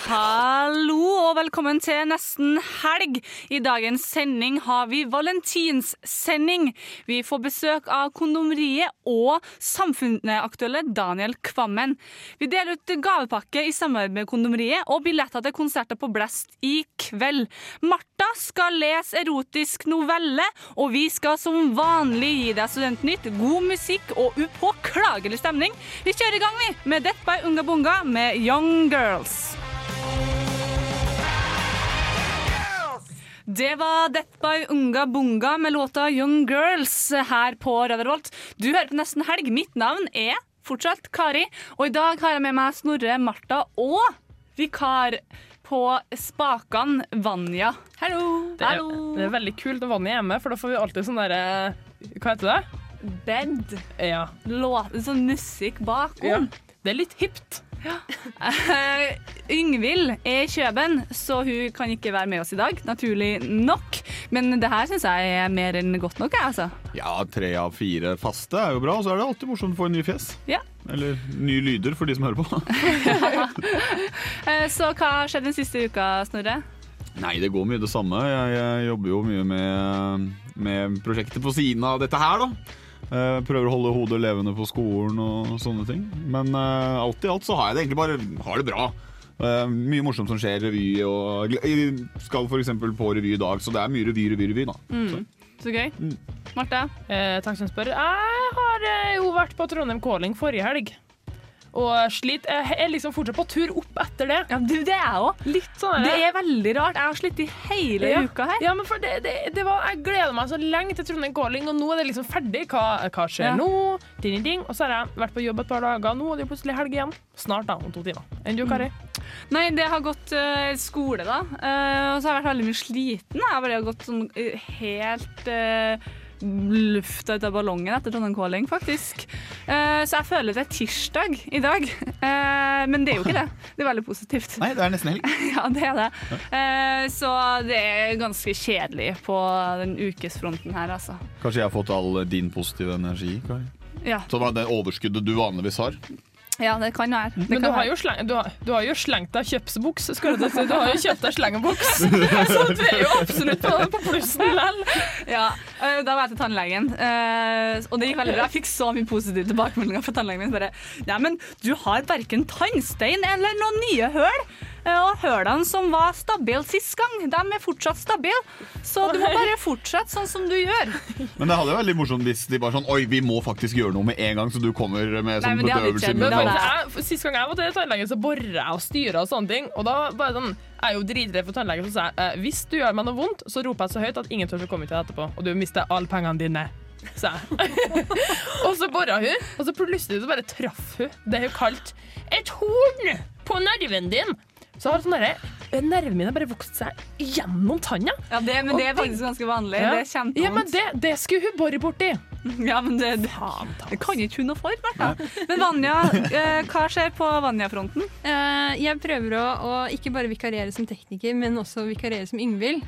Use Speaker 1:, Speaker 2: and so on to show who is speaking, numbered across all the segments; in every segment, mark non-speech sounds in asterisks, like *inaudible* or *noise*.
Speaker 1: Hallo og velkommen til nesten helg. I dagens sending har vi valentinssending. Vi får besøk av Kondomeriet og samfunnsaktuelle Daniel Kvammen. Vi deler ut gavepakke i samarbeid med Kondomeriet og billetter til konserter på Blast i kveld. Martha skal lese erotisk novelle, og vi skal som vanlig gi deg Studentnytt, god musikk og upåklagelig stemning. Vi kjører i gang vi med Death by Unga Bunga med Young Girls. Det var Death by Unga Bunga med låta Young Girls her på Radio Revolt. Du hører på Nesten Helg. Mitt navn er fortsatt Kari, og i dag har jeg med meg Snorre, Martha og vikar på spakene Vanja.
Speaker 2: Hallo.
Speaker 3: Det er, det er veldig kult når Vanja er med, for da får vi alltid sånn derre Hva heter det?
Speaker 1: Bed.
Speaker 3: Ja.
Speaker 1: Låt, sånn musikk
Speaker 3: ja.
Speaker 1: bakom.
Speaker 3: Det er litt hipt.
Speaker 1: Eh, Yngvild er i Kjøben, så hun kan ikke være med oss i dag, naturlig nok. Men det her syns jeg er mer enn godt nok, altså.
Speaker 4: Ja, tre av fire faste er jo bra, og så er det alltid morsomt å få en ny fjes.
Speaker 1: Ja.
Speaker 4: Eller nye lyder for de som hører på. *laughs*
Speaker 1: Eh, Så hva har skjedd den siste uka, Snorre?
Speaker 4: Nei, det går mye det samme. Jeg, jeg jobber jo mye med, med prosjektet på siden av dette her, da. Eh, Prøver å holde hodet levende på skolen og sånne ting. Men uh, alt i alt så har jeg det egentlig bare har det bra. Uh, mye morsomt som skjer, revy og Jeg skal f.eks. på revy i dag, så det er mye revy, revy, revy, da. Så.
Speaker 1: Så gøy. Martha?
Speaker 3: Eh, takk som spør. Jeg har jo vært på Trondheim Calling forrige helg. Og sliter. jeg er liksom fortsatt på tur opp etter det.
Speaker 1: Ja, du, det er jeg òg.
Speaker 3: Litt sånn
Speaker 1: Det er veldig rart. Jeg har slitt i hele
Speaker 3: Ja.
Speaker 1: uka her.
Speaker 3: Ja, men for det, det, det var, Jeg gleder meg så lenge til Trondheim Calling, og nå er det liksom ferdig. Hva, hva skjer
Speaker 1: Ja.
Speaker 3: nå? Ding, ding. Og så har jeg vært på jobb et par dager. Nå og det er plutselig helg igjen. Snart, da. Om to timer. Enn du, Kari?
Speaker 1: Nei, det har gått uh, skole, da. Uh, og så har jeg vært veldig mye sliten. Jeg har bare gått sånn uh, helt lufta ut av ballongen etter Trondheim Calling, faktisk. Eh, så jeg føler det er tirsdag i dag. Eh, men det er jo ikke det. Det er veldig positivt.
Speaker 4: Nei, det er nesten helg. *laughs*
Speaker 1: Ja, det er det. Eh, så det er ganske kjedelig på den ukesfronten her, altså.
Speaker 4: Kanskje jeg har fått all din positive energi, Kari?
Speaker 1: Ja,
Speaker 4: Så det var det overskuddet du vanligvis har.
Speaker 1: Ja det kan være. Det
Speaker 3: Men
Speaker 1: kan
Speaker 3: du har,
Speaker 1: være.
Speaker 3: sleng, du, har, du har jo slengt deg kjøpsbuks. Skal du, si. du har jo kjøpt deg slengebuks. *laughs* Så du er jo absolutt på, på plussen likevel.
Speaker 1: Ja, øh, Da var jeg til tannlegen, øh, og det gikk veldig bra. Jeg fikk så mye positive tilbakemeldinger fra tannlegen min. Bare, ja, men du har verken tannstein eller noen nye høl. Øh, Og hølene som var stabile sist gang, de er fortsatt stabile. Så du må bare fortsette sånn som du gjør.
Speaker 4: Men det hadde jo vært litt morsomt hvis de bare sånn Oi, vi må faktisk gjøre noe med en gang, så du kommer med sånn bedøvelse.
Speaker 3: jeg, Sist gang jeg var til tannlegen, så bora jeg og styra og sånne ting. Og da bare sånn, jeg er jo dritredd for tannlegen, så sa jeg eh, hvis du gjør meg noe vondt, så roper jeg så høyt at ingen tør å komme til deg etterpå, og du mister alle pengene dine. Sa jeg. *laughs* og så bora hun, og så plutselig så bare traff hun det hun kalte et horn på nerven din. Så har sånn nervene mine min har bare vokst seg gjennom tanna.
Speaker 1: Ja, det, Men det er faktisk ganske vanlig.
Speaker 3: Ja.
Speaker 1: Det er
Speaker 3: Ja, men det, det skulle hun bore borti. *laughs*
Speaker 1: Ja, men det, det, det kan ikke hun noe for, Martha. Men Vanja, eh, hva skjer på Vanja-fronten?
Speaker 2: Eh, jeg prøver å, å ikke bare vikariere som tekniker, men også vikariere som Yngvild.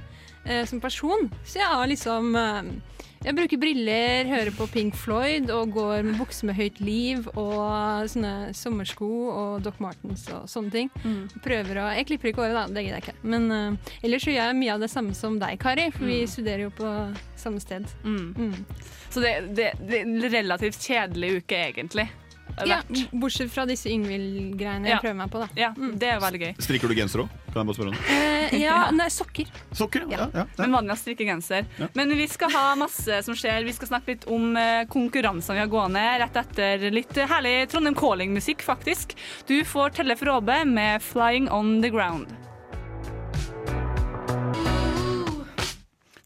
Speaker 2: eh, som person. Så jeg har liksom eh, Jeg bruker briller, hører på Pink Floyd og går med bukse med høyt liv og sånne sommersko og Doc Martens og sånne ting. Prøver å Jeg klipper ikke håret, da. Det gidder jeg ikke. Men uh, ellers gjør jeg mye av det samme som deg, Kari, for vi studerer jo på samme sted.
Speaker 1: Mm.
Speaker 2: Mm.
Speaker 1: Så det, det, det er en relativt kjedelig uke, egentlig.
Speaker 2: Ja, bortsett fra disse Yngvild-greiene
Speaker 1: Ja.
Speaker 2: jeg prøver meg på, da.
Speaker 1: Ja, det er veldig gøy.
Speaker 4: Strikker du genser òg? Kan jeg bare spørre om det?
Speaker 2: Eh, ja, *laughs* nei, sokker.
Speaker 4: Sokker? Ja. ja, ja.
Speaker 1: Men vanligvis strikker genser.
Speaker 4: Ja.
Speaker 1: Men vi skal ha masse som skjer. Vi skal snakke litt om eh, konkurransene vi har gående rett etter litt herlig Trondheim Calling-musikk, faktisk. Du får Telle Råbe med 'Flying On The Ground'.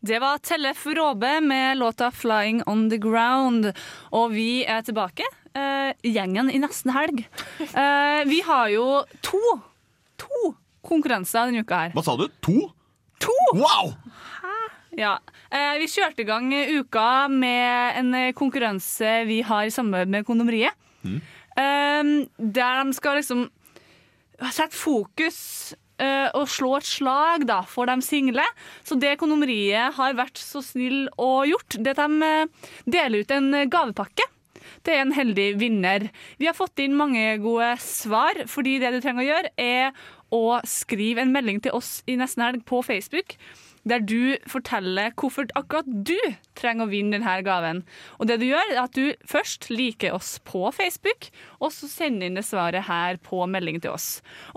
Speaker 1: Det var Tellef Råbe med låta 'Flying On The Ground'. Og vi er tilbake, gjengen i nesten helg. Eh, vi har jo to, to konkurranser denne uka her.
Speaker 4: Hva sa du? To?
Speaker 1: To!
Speaker 4: Wow!
Speaker 1: Ja. Eh, vi kjørte i gang uka med en eh, konkurranse vi har i samarbeid med Kondomeriet. Eh, der de skal liksom sette fokus eh, og slå et slag da, for de single. Så det Kondomeriet har vært så snill og gjort, det er at de eh, deler ut en gavepakke. Det er en heldig vinner. Vi har fått inn mange gode svar, fordi det du trenger å gjøre, er å skrive en melding til oss i Nesten Helg på Facebook, der du forteller hvorfor akkurat du trenger å vinne denne gaven. Og det du gjør, er at du først liker oss på Facebook, og så sender inn det svaret her på melding til oss.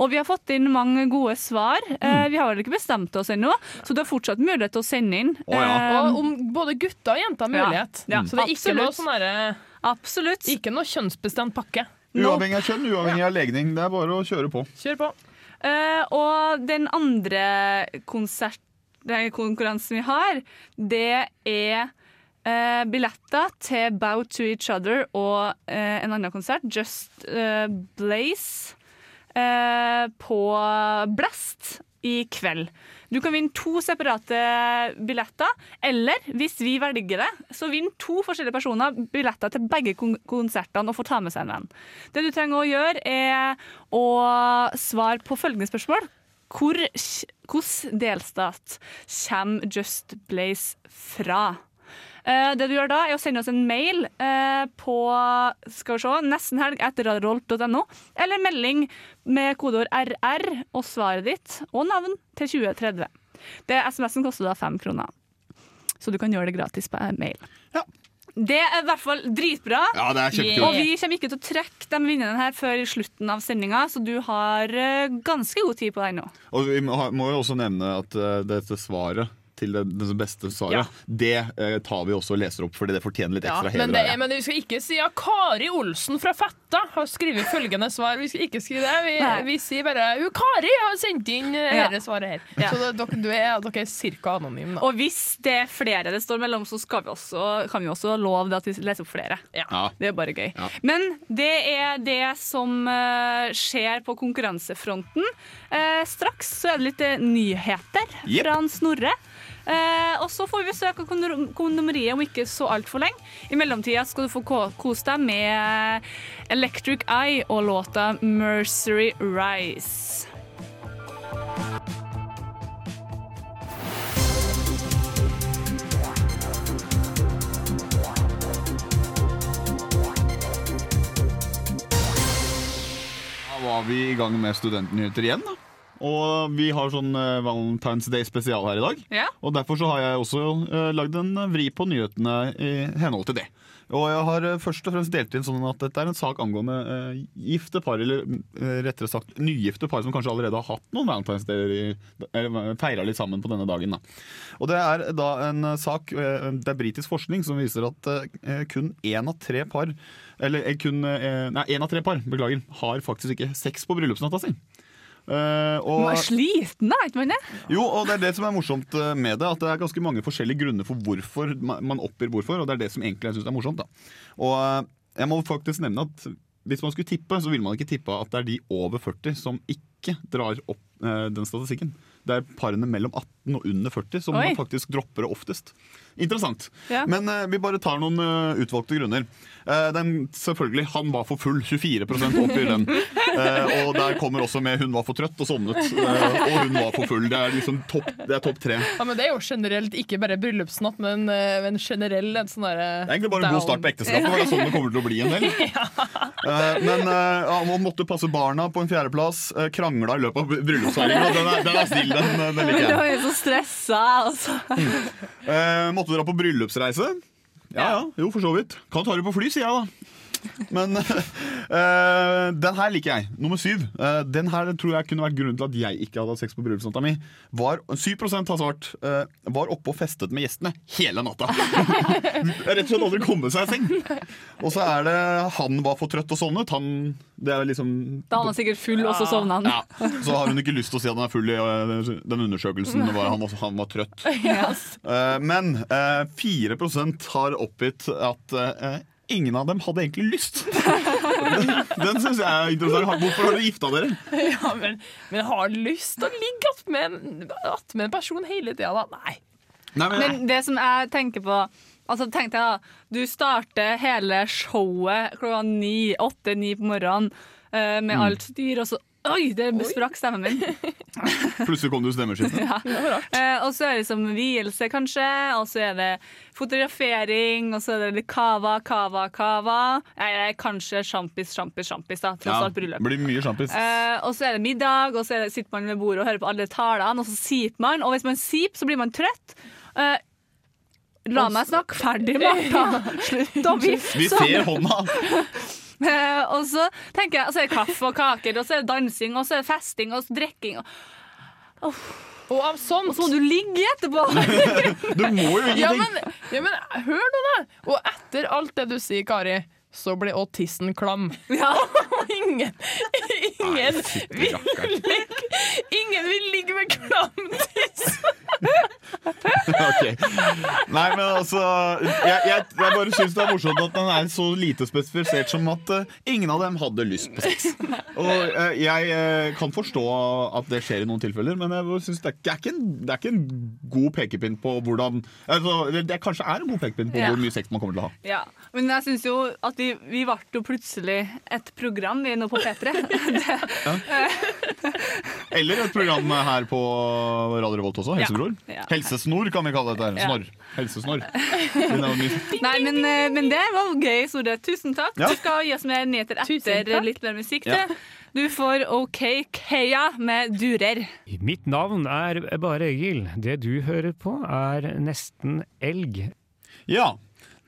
Speaker 1: Og vi har fått inn mange gode svar. Mm. vi har vel ikke bestemt oss ennå, så du har fortsatt mulighet til å sende inn.
Speaker 4: Oh, ja.
Speaker 1: um,
Speaker 3: Og om både gutter og jenter har mulighet.
Speaker 1: Ja,
Speaker 3: Så det er ikke noe, sånn derre-
Speaker 1: absolutt.
Speaker 3: ikke noe kjønnsbestemt pakke.
Speaker 4: Uavhengig av kjønn, uavhengig av legning. Det er bare å kjøre på.
Speaker 3: Kjør på.
Speaker 1: Uh, og den andre konsert, den konkurransen vi har, det er uh, billetter til Bow to Each Other og uh, en annen konsert, Just Blaze, eh, på Blast i kveld. Du kan vinne to separate billetter, eller hvis vi velger det, så vinner to forskjellige personer billetter til begge kon konsertene og få ta med seg en venn. Det du trenger å gjøre, er å svare på følgende spørsmål. Hvor, hvilken delstat kommer Just Blaze fra? Eh, det du gjør da, er å sende oss en mail eh, på skal vi se, nestenhelg etter radiorolt.no, eller melding med kodeord RR og svaret ditt og navn til 2030. Det SMS-en koster da fem kroner. Så du kan gjøre det gratis på mail.
Speaker 4: Ja.
Speaker 1: Det er i hvert fall dritbra.
Speaker 4: Ja, det er
Speaker 1: Og vi kommer ikke til å trekke de vinnerne her før i slutten av sendinga, så du har eh, ganske god tid på deg nå.
Speaker 4: Og vi må, jo også nevne at eh, dette svaret til den, den beste svaret, det eh, tar vi også og leser opp, fordi det fortjener litt
Speaker 3: Ja,
Speaker 4: ekstra
Speaker 3: men, det,
Speaker 4: heder.
Speaker 3: men vi skal ikke si at Kari Olsen fra Fetta har skrevet følgende svar. Vi skal ikke skrive det. Vi, vi sier bare hun Kari har sendt inn
Speaker 1: Ja.
Speaker 3: dette svaret her.
Speaker 1: Ja.
Speaker 3: Så det, dere, du er, dere er cirka anonyme, da.
Speaker 1: Og hvis det er flere det står mellom, så skal vi også, kan vi også love at vi leser opp flere.
Speaker 4: Ja.
Speaker 1: Det er bare gøy.
Speaker 4: Ja.
Speaker 1: Men det er det som eh, skjer på konkurransefronten. Eh, straks så er det litt eh, nyheter
Speaker 4: yep.
Speaker 1: fra Snorre. Eh, og så får vi besøk av kondomeriet om ikke så altfor lenge. I mellomtida skal du få kose deg med Electric Eye og låta Mercery Rise.
Speaker 4: Da var vi i gang med studentnyheter igjen. da. Og vi har sånn eh, Valentine's Day spesial her i dag.
Speaker 1: Ja.
Speaker 4: Og derfor så har jeg også uh, lagd en vri på nyhetene i henhold til det. Og jeg har eh, først og fremst delt inn sånn at dette er en sak angående uh, gifte par, eller eh, rettere sagt nygifte par som kanskje allerede har hatt noen Valentine's Day, eller feira litt sammen på denne dagen. Da. Og det er da en eh, sak, eh, det er britisk forskning som viser at eh, kun én av tre par, eller eh, kun eh, Nei, én av tre par, beklager, har faktisk ikke sex på bryllupsnatta si. Eh, og,
Speaker 1: Man er sliten, da, ikke man det?
Speaker 4: jo, og det er det som er morsomt eh, med det. At det er ganske mange forskjellige grunner for hvorfor man oppgir hvorfor. Og det er det som egentlig jeg synes er morsomt. da. Og eh, jeg må faktisk nevne at hvis man skulle tippe, så ville man ikke tippe at det er de over 40 som ikke drar opp uh, den statistikken. Det er parene mellom 18 og under 40 som
Speaker 1: Oi.
Speaker 4: faktisk dropper det oftest. Interessant.
Speaker 1: Ja.
Speaker 4: Men uh, vi bare tar noen uh, utvalgte grunner. Uh, den, selvfølgelig, han var for full. 24 oppgir den. Eh, og der kommer også med 'hun var for trøtt og sovnet'. og 'hun var for full'. Det er liksom topp det er topp tre.
Speaker 3: Ja, men Det er jo generelt ikke bare bryllupsnatt, men, men generell en sånn derre
Speaker 4: Det er egentlig bare en god start på ekteskapet. Det er sånn det kommer til å bli en del. *laughs* Eh, men uh, ja, man måtte passe barna på en fjerdeplass. Uh, krangla i løpet av bryllupsfeiringa. Den, er- den er snill, den, den liker jeg. *laughs*
Speaker 1: var jo så stressa. Altså.
Speaker 4: Eh, måtte dra på bryllupsreise. Ja ja, jo for så vidt. Kan ta det på fly, sier jeg da. Men uh, den her liker jeg. Nummer syv. Uh, den her tror jeg kunne vært grunnen til at jeg ikke hadde hatt sex på bryllupsnatta mi. Var, 7 har svart Uh, var oppe og festet med gjestene hele natta. *laughs* Rett og slett aldri kommet seg i seng. Og så er det han var for trøtt og sovnet. Han, det er liksom
Speaker 1: Da var er sikkert full, og så sovna han.
Speaker 4: ja, Så har hun ikke lyst til å si at han er full i den undersøkelsen. Var han, også, han var trøtt. *laughs* Eh, men eh, 4 har oppgitt at ingen av dem hadde egentlig lyst. *laughs* Den, den syns jeg er interessant. Hvorfor har dere gifta dere?
Speaker 3: Ja, men, men har du lyst til å ligge attmed en, at en person hele tida, da? Nei.
Speaker 4: Nei, men,
Speaker 1: Men det som jeg tenker på Altså tenk deg da, Du starter hele showet klokka ni, åtte-ni på morgenen eh, med alt styr, og så Oi, det sprakk stemmen min. *laughs*
Speaker 4: Plutselig kom du jo stemmeskifte. *laughs*
Speaker 1: Ja. Eh, og så er det liksom vielse, kanskje. Og så er det fotografering, og så er det cava, cava, cava. Eh, kanskje sjampis, sjampis, sjampis, da. Tross
Speaker 4: Ja,
Speaker 1: alt bryllup.
Speaker 4: blir mye sjampis.
Speaker 1: Eh, og så er det middag, og så er det, sitter man ved bordet og hører på alle talene, og så siper man. Og hvis man siper, så blir man trøtt. Eh, la meg snakke ferdig, *laughs* Martha. Slutt å vifte
Speaker 4: Vi
Speaker 1: sånn.
Speaker 4: ser hånda!
Speaker 1: Eh, *laughs* og så tenker jeg, og så er det kaffe og kaker, og så er det dansing, og så er det festing og så drikking. Og,
Speaker 3: Og av sånt
Speaker 1: og så må du ligge etterpå! *laughs*
Speaker 4: Du må jo
Speaker 3: ja
Speaker 4: ingenting!
Speaker 3: men, ja, men hør nå, da! Og etter alt det du sier, Kari, så blir òg tissen klam. *laughs*
Speaker 1: Ja.
Speaker 3: Ingen Ingen
Speaker 4: Nei,
Speaker 3: vil ligge Ingen vil ligge med klam tiss!
Speaker 4: Ok. Nei, men altså Jeg, jeg, jeg bare syns det er morsomt at den er så lite spesifisert som at uh, ingen av dem hadde lyst på sex. Og uh, jeg uh, kan forstå at det skjer i noen tilfeller, men jeg synes det, er, det, er ikke en, det er ikke en god pekepinn på hvordan altså, det, det kanskje er en god pekepinn på
Speaker 1: Ja.
Speaker 4: hvor mye sex man kommer til å ha.
Speaker 1: Ja, Men jeg syns jo at vi, vi ble jo plutselig et program vi nå på P3. Det, *laughs* *laughs*
Speaker 4: Eller et program her på Radio Revolt også. Helsebror.
Speaker 1: Ja.
Speaker 4: Helsesnor kan vi kalle dette. her.
Speaker 1: Ja.
Speaker 4: Snorr. Helsesnorr. Det er *laughs*
Speaker 1: nei, men, eh, men det var gøy, Sore. Tusen takk.
Speaker 4: Ja.
Speaker 1: Du skal gi oss mer nyheter etter litt mer musikk.
Speaker 4: Ja.
Speaker 1: til. Du får OK Kea med Durer.
Speaker 5: Mitt navn er bare Egil. Det du hører på, er Nesten elg.
Speaker 4: Ja.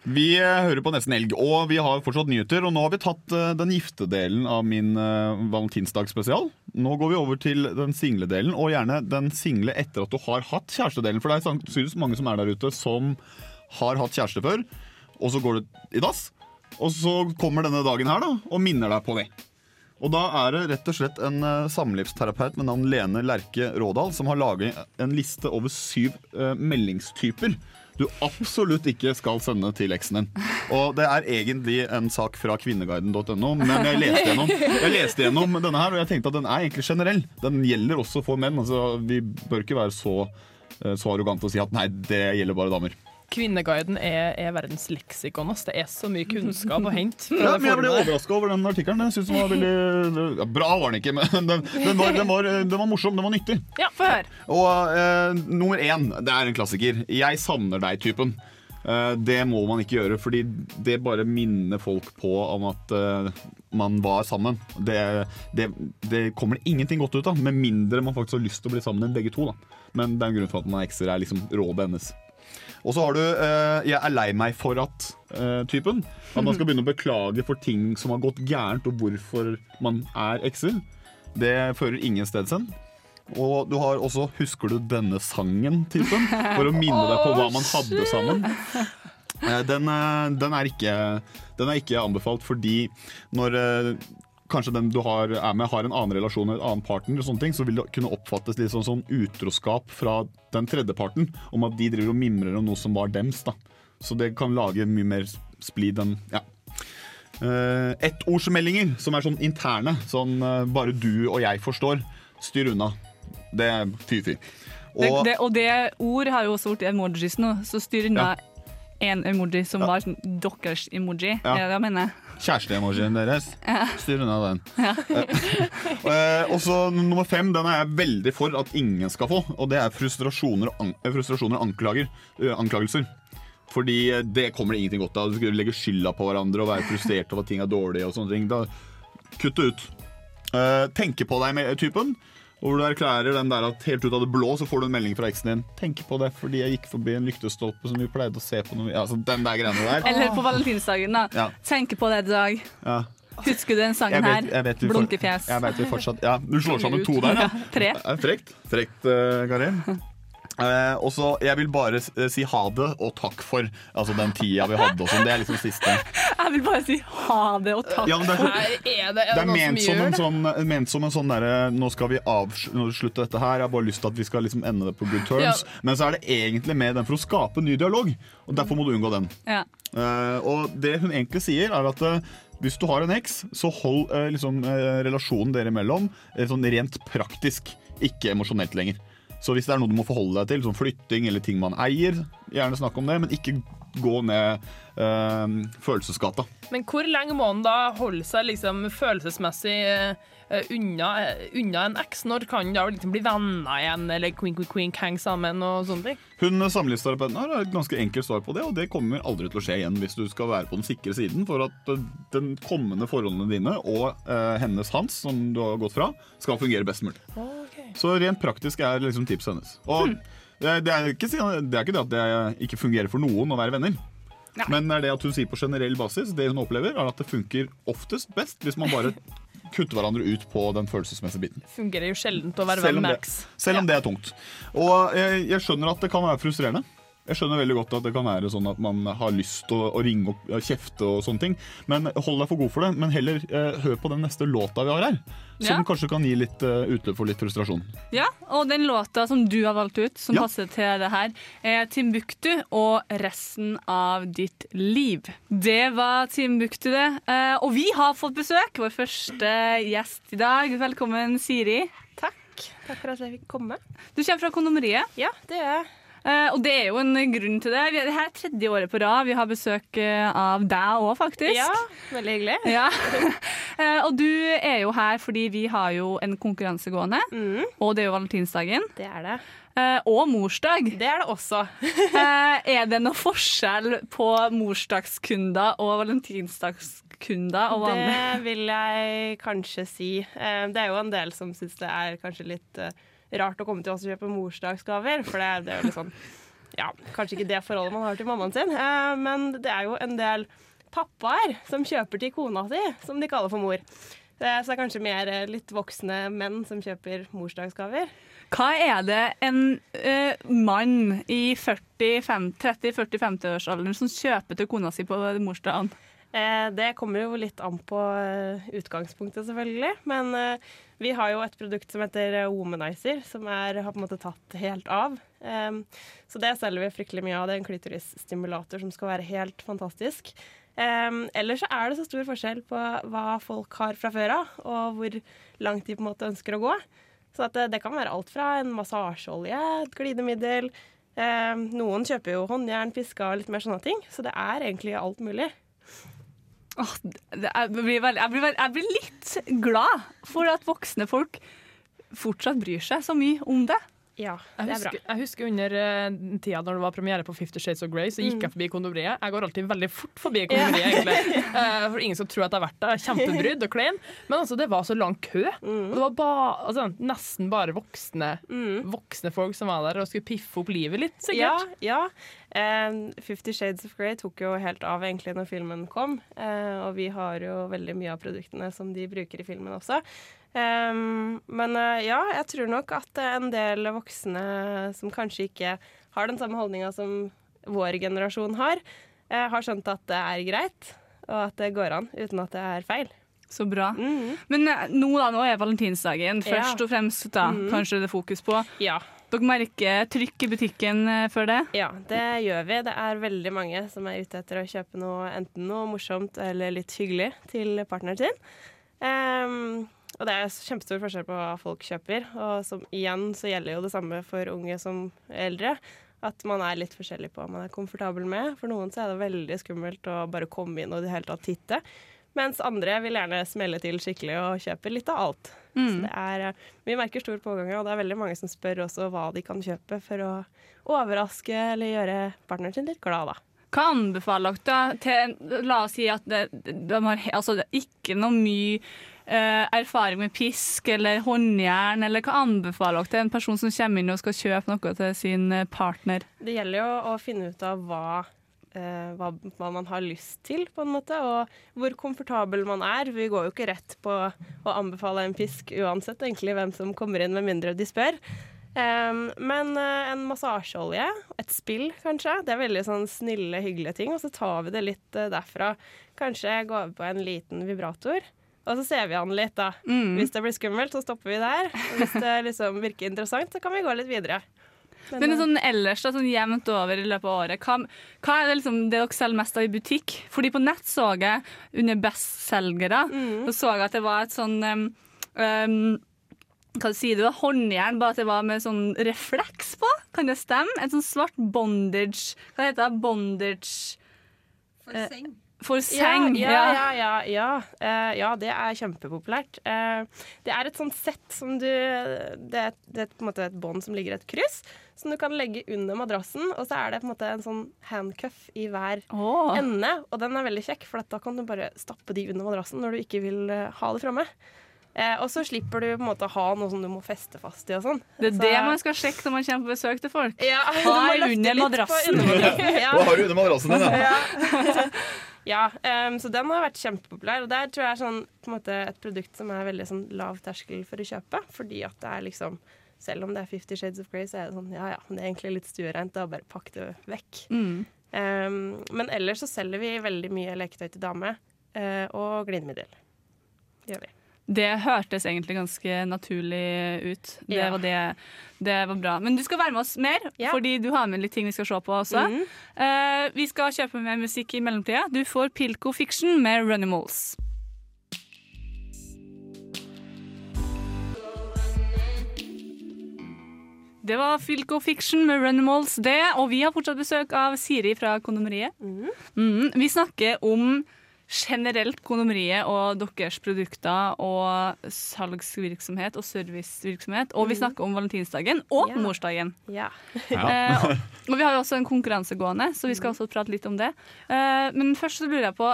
Speaker 4: Vi eh, hører på Nesten Elg, og vi har fortsatt nyheter. Og nå har vi tatt eh, den gifte delen av min uh, valentinsdagsspesial. Nå går vi over til den single delen, og gjerne den single etter at du har hatt kjærestedelen. For det er sannsynligvis mange som er der ute som har hatt kjæreste før, og så går du i dass. Og så kommer denne dagen her da, og minner deg på det. Og da er det rett og slett en samlivsterapeut med navn Lene Lerke Rådal som har laget en liste over syv meldingstyper du absolutt ikke skal sende til eksen din. Og det er egentlig en sak fra kvinneguiden.no, men jeg leste, gjennom, jeg leste gjennom denne her, og jeg tenkte at den er egentlig generell. Den gjelder også for menn. Altså, vi bør ikke være så, uh, så arrogante og si at nei, det gjelder bare damer.
Speaker 3: Kvinneguiden er, er verdens leksikon. Det er så mye kunnskap å hente.
Speaker 4: Ja, men jeg ble overraska over den artikkelen. Jeg synes den var veldig ja, Bra var den ikke, men den, den, var, den, var, den var morsom. Den var nyttig.
Speaker 1: Få høre.
Speaker 4: Og uh, nummer én, det er en klassiker. 'Jeg savner deg'-typen. Uh, det må man ikke gjøre, fordi det bare minner folk på om at uh, man var sammen. Det, det, det kommer det ingenting godt ut av, med mindre man faktisk har lyst til å bli sammen med begge to. Da. Men det er en grunn for at man er ekser, er liksom rådet hennes. Og så har du eh, 'jeg er lei meg for at'-typen. at man skal begynne å beklage for ting som har gått gærent, og hvorfor man er ekser. Det fører ingen steds hen. Og du har også 'husker du denne sangen'-typen, for å minne deg på hva man hadde sammen. Eh, Den, eh, den, er ikke, den er ikke anbefalt fordi når eh, kanskje den du har, er med, har en annen relasjon og en annen partner, og sånne ting, så vil det kunne oppfattes litt sånn, sånn utroskap fra den tredje parten, om at de driver og mimrer om noe som var dems. da. Så det kan lage mye mer splid enn ja. Uh, Ettordsmeldinger som er sånn interne, sånn uh, bare du og jeg forstår. Styr unna. Det er fy-fy. Og
Speaker 1: det, og det ord har jo også blitt emojis nå, så styr unna én emoji som var sånn deres emoji.
Speaker 4: Ja.
Speaker 1: Er det det jeg mener?
Speaker 4: Kjæresteemojien deres, styr unna den. Ja. *laughs* og så nummer fem, den er jeg veldig for at ingen skal få, og det er frustrasjoner og, an eh, frustrasjoner og anklager, eh, anklagelser. Fordi eh, det kommer det ingenting godt av. Du skal legge skylda på hverandre og være frustrert over at ting er dårlige og sånne ting. Da, kutt det ut. Eh, tenke på deg med typen. Hvor du erklærer den der at helt ut av det blå så får du en melding fra eksen din. 'Tenk på det fordi jeg gikk forbi en lyktestolpe som vi pleide å se på når vi Altså den der greiene der.
Speaker 1: Eller på valentinsdagen, da.
Speaker 4: Ja.
Speaker 1: Tenk på det i dag.
Speaker 4: Ja.
Speaker 1: Husker du den sangen
Speaker 4: vet,
Speaker 1: her? Blunkefjes.
Speaker 4: Jeg vet vi fortsatt Ja, du slår sammen to der, ja.
Speaker 1: Tre.
Speaker 4: Frekt. Frekt, uh, Kari. *laughs* Eh, og så, Jeg vil bare eh, si ha det og takk for altså den tida vi hadde. Sånn. det er liksom siste.
Speaker 1: Jeg vil bare si ha det og takk.
Speaker 4: Ja, men det er
Speaker 3: Her er det, er
Speaker 4: Det er
Speaker 3: noen
Speaker 4: ment
Speaker 3: som
Speaker 4: som, sånn, ment som en sånn derre Nå skal vi avslutte dette her. Jeg har bare lyst til at vi skal liksom ende det på good terms.
Speaker 3: Ja.
Speaker 4: Men så er det egentlig med den for å skape ny dialog. Og Derfor må du unngå den.
Speaker 1: Ja.
Speaker 4: Eh, og det hun egentlig sier, er at eh, hvis du har en eks, så hold eh, liksom, eh, relasjonen dere imellom eh, sånn rent praktisk, ikke emosjonelt lenger. Så hvis det er noe du må forholde deg til, som flytting eller ting man eier, gjerne snakk om det, men ikke gå ned øh, følelsesgata.
Speaker 3: Men hvor lenge må han da holde seg liksom følelsesmessig eh, eh, unna, eh, unna en eks? Når kan da liksom bli venner igjen, eller queen, queen, queen, hang sammen og sånne ting?
Speaker 4: Hun samlivsterapeuten har et ganske enkelt svar på det, og det kommer aldri til å skje igjen hvis du skal være på den sikre siden for at eh, den kommende forholdene dine og øh, hennes hans, som du har gått fra, skal fungere best mulig. Så rent praktisk er liksom tipset hennes. Og det, det, er ikke, det er ikke det at det ikke fungerer for noen å være venner. Men det er det at hun sier på generell basis, det hun opplever, er at det funker oftest best hvis man bare *laughs* kutter hverandre ut på den følelsesmessige biten.
Speaker 3: Fungerer jo sjelden å være venn med
Speaker 4: det, selv om det er tungt. Og jeg, jeg skjønner at det kan være frustrerende. Jeg skjønner veldig godt at det kan være sånn at man har lyst til å, å ringe opp og kjefte og sånne ting. Men hold deg for god for det. Men heller eh, hør på den neste låta vi har her. Som
Speaker 1: Ja.
Speaker 4: kanskje kan gi litt uh, utløp for litt frustrasjon.
Speaker 1: Ja, og den låta som du har valgt ut, som
Speaker 4: Ja.
Speaker 1: passer til det her, er Timbuktu og resten av ditt liv. Det var Timbuktu, det. Eh, og vi har fått besøk. Vår første gjest i dag. Velkommen, Siri.
Speaker 6: Takk. Takk for at jeg fikk komme.
Speaker 1: Du kommer fra kondomeriet.
Speaker 6: Ja, det gjør jeg.
Speaker 1: Eh, og det er jo en grunn til det. Vi- Det her er tredje året på rad. Vi har besøk eh, av deg òg, faktisk.
Speaker 6: Ja, veldig hyggelig. *laughs*
Speaker 1: Ja. Eh, og du er jo her fordi vi har jo en konkurranse gående,
Speaker 6: Mm,
Speaker 1: og det er jo valentinsdagen.
Speaker 6: det er det.
Speaker 1: Og morsdag.
Speaker 6: Det er det også. *laughs* *laughs*
Speaker 1: Er det noe forskjell på morsdagskunder og valentinsdagskunder og?
Speaker 6: Det vil jeg kanskje si. Det er jo en del som syns det er kanskje litt rart å komme til oss og kjøpe morsdagsgaver, for det, det er jo litt sånn Ja, kanskje ikke det forholdet man har til mammaen sin, eh, men det er jo en del pappaer som kjøper til kona si, som de kaller for mor. Eh, Så det er kanskje mer eh, litt voksne menn som kjøper morsdagsgaver.
Speaker 1: Hva er det en uh, mann i 30-40-50-årsalderen som kjøper til kona si på morsdagen?
Speaker 6: Eh, det kommer jo litt an på eh, utgangspunktet, selvfølgelig. Men eh, vi har jo et produkt som heter Womanizer, som er, har på en måte tatt helt av. Så det selger vi fryktelig mye av. Det er en klitorisstimulator som skal være helt fantastisk. Ellers så er det så stor forskjell på hva folk har fra før av, og hvor langt de på en måte ønsker å gå. Så det, det kan være alt fra en massasjeolje, et glidemiddel. noen kjøper jo håndjern, piska og litt mer sånne ting. Så det er egentlig alt mulig.
Speaker 1: Det, jeg, blir veldig, jeg, blir, veldig- jeg blir litt glad for at voksne folk fortsatt bryr seg så mye om det.
Speaker 6: Ja, det er bra.
Speaker 3: husker, jeg husker under uh, tida når det var premiere på Fifty Shades of Grey, så gikk
Speaker 6: Mm.
Speaker 3: jeg forbi kondomeriet. Jeg går alltid veldig fort forbi kondomeriet, egentlig. Uh, *laughs* for ingen skal tro at jeg har vært der. Kjempebrydd og klein. Men altså, det var så lang kø.
Speaker 6: Mm.
Speaker 3: Og det var ba, altså, nesten bare voksne, voksne folk som var der og skulle piffe opp livet litt, sikkert.
Speaker 6: Ja, ja. Um, Fifty Shades of Grey tok jo helt av egentlig når filmen kom. uh, og vi har jo veldig mye av produktene som de bruker i filmen også. Um, men eh, ja, jeg tror nok at en del voksne som kanskje ikke har den samme holdninga som vår generasjon har, eh, har skjønt at det er greit, og at det går an uten at det er feil.
Speaker 1: Så bra.
Speaker 6: Mhm.
Speaker 1: Men eh, nå, da, nå er valentinsdagen
Speaker 6: Ja.
Speaker 1: først og fremst da,
Speaker 6: Mhm.
Speaker 1: kanskje det er fokus på.
Speaker 6: Ja.
Speaker 1: Dere merker trykk i butikken før det?
Speaker 6: Ja, det gjør vi. Det er veldig mange som er ute etter å kjøpe noe enten noe morsomt eller litt hyggelig til partneren sin. Ehm, og det er kjempestor forskjell på hva folk kjøper. Og som, igjen så gjelder jo det samme for unge som eldre. At man er litt forskjellig på hva man er komfortabel med. For noen så er det veldig skummelt å bare komme inn og i det hele tatt titte. Mens andre vil gjerne smelle til skikkelig og kjøpe litt av alt. Så
Speaker 1: Mm.
Speaker 6: det er, eh, vi merker stor pågang, og det er veldig mange som spør også hva de kan kjøpe for å overraske eller gjøre partneren sin litt glad, da.
Speaker 1: Hva anbefaler dere til La oss si at det, de har altså, ikke noe mye eh, erfaring med pisk eller håndjern, eller hva anbefaler dere til en person som kommer inn og skal kjøpe noe til sin eh, partner?
Speaker 6: Det gjelder jo å finne ut av hva, eh, hva, hva man har lyst til, på en måte, og hvor komfortabel man er. Vi går jo ikke rett på å anbefale en pisk uansett egentlig hvem som kommer inn, med mindre de spør. Um, men uh, en massasjeolje, et spill kanskje, det er veldig sånn snille, hyggelige ting. Og så tar vi det litt uh, derfra. Kanskje gå over på en liten vibrator. Og så ser vi han litt, da.
Speaker 1: Mm.
Speaker 6: Hvis det blir skummelt, så stopper vi der. Og hvis det liksom virker interessant, så kan vi gå litt videre. Men,
Speaker 1: Men
Speaker 6: eh,
Speaker 1: sånn ellers, da, sånn jevnt over i løpet av året, hva, hva er det, liksom, det dere selger mest av i butikk? Fordi på nett så jeg under bestselgere,
Speaker 6: Mm.
Speaker 1: så så jeg at det var et sånn um, um, hva sier du? Håndjern, bare at det var med sånn refleks på? Kan det stemme? En sånn svart bondage Hva heter det? Bondage
Speaker 2: For
Speaker 1: Eh. For seng.
Speaker 6: Ja, ja, ja. ja, ja. Eh, ja det er kjempepopulært. Eh, det er et sånt sett som du Det er, det er på en måte et bånd som ligger i et kryss, som du kan legge under madrassen. Og så er det på en måte en sånn handcuff i hver
Speaker 1: oh.
Speaker 6: ende. Og den er veldig kjekk, for da kan du bare stappe de under madrassen når du ikke vil eh, ha det framme. Eh, og så slipper du på en måte ha noe som du må feste fast i og sånn.
Speaker 1: Det er
Speaker 6: Så-
Speaker 1: det man skal sjekke når man kommer på besøk til folk.
Speaker 6: ja, *laughs*
Speaker 1: Hva er under madrassen?
Speaker 6: Ja.
Speaker 4: Hva har du under madrassen din, da?
Speaker 6: Ja. *laughs* ja um, så den har vært kjempepopulær. Og der tror jeg er sånn, måte, et produkt som er veldig sånn, lav terskel for å kjøpe. Fordi at det er liksom Selv om det er Fifty Shades of Grey, så er det sånn ja ja, det er egentlig litt stuereint. Da bare pakk det vekk.
Speaker 1: Mm.
Speaker 6: Um, men ellers så selger vi veldig mye leketøy til dame. uh, og glidemiddel. Det gjør vi.
Speaker 1: Det hørtes egentlig ganske naturlig ut. Det,
Speaker 6: Ja.
Speaker 1: var det, det var bra. Men du skal være med oss mer,
Speaker 6: Ja.
Speaker 1: fordi du har med litt ting vi skal se på også.
Speaker 6: Mm.
Speaker 1: Uh, vi skal kjøpe mer musikk i mellomtida. Du får Pilco Fiction med Runimals. Det var Filco Fiction med Runimals, det. Og vi har fortsatt besøk av Siri fra Kondomeriet. Mhm. Vi snakker om generelt Kondomeriet og deres produkter og salgsvirksomhet og servicevirksomhet. Og vi snakker om valentinsdagen og
Speaker 6: Ja.
Speaker 1: morsdagen.
Speaker 6: Ja. *laughs*
Speaker 1: Eh, og, og vi har jo også en konkurranse gående, så vi skal også prate litt om det. Eh, men først så lurer jeg på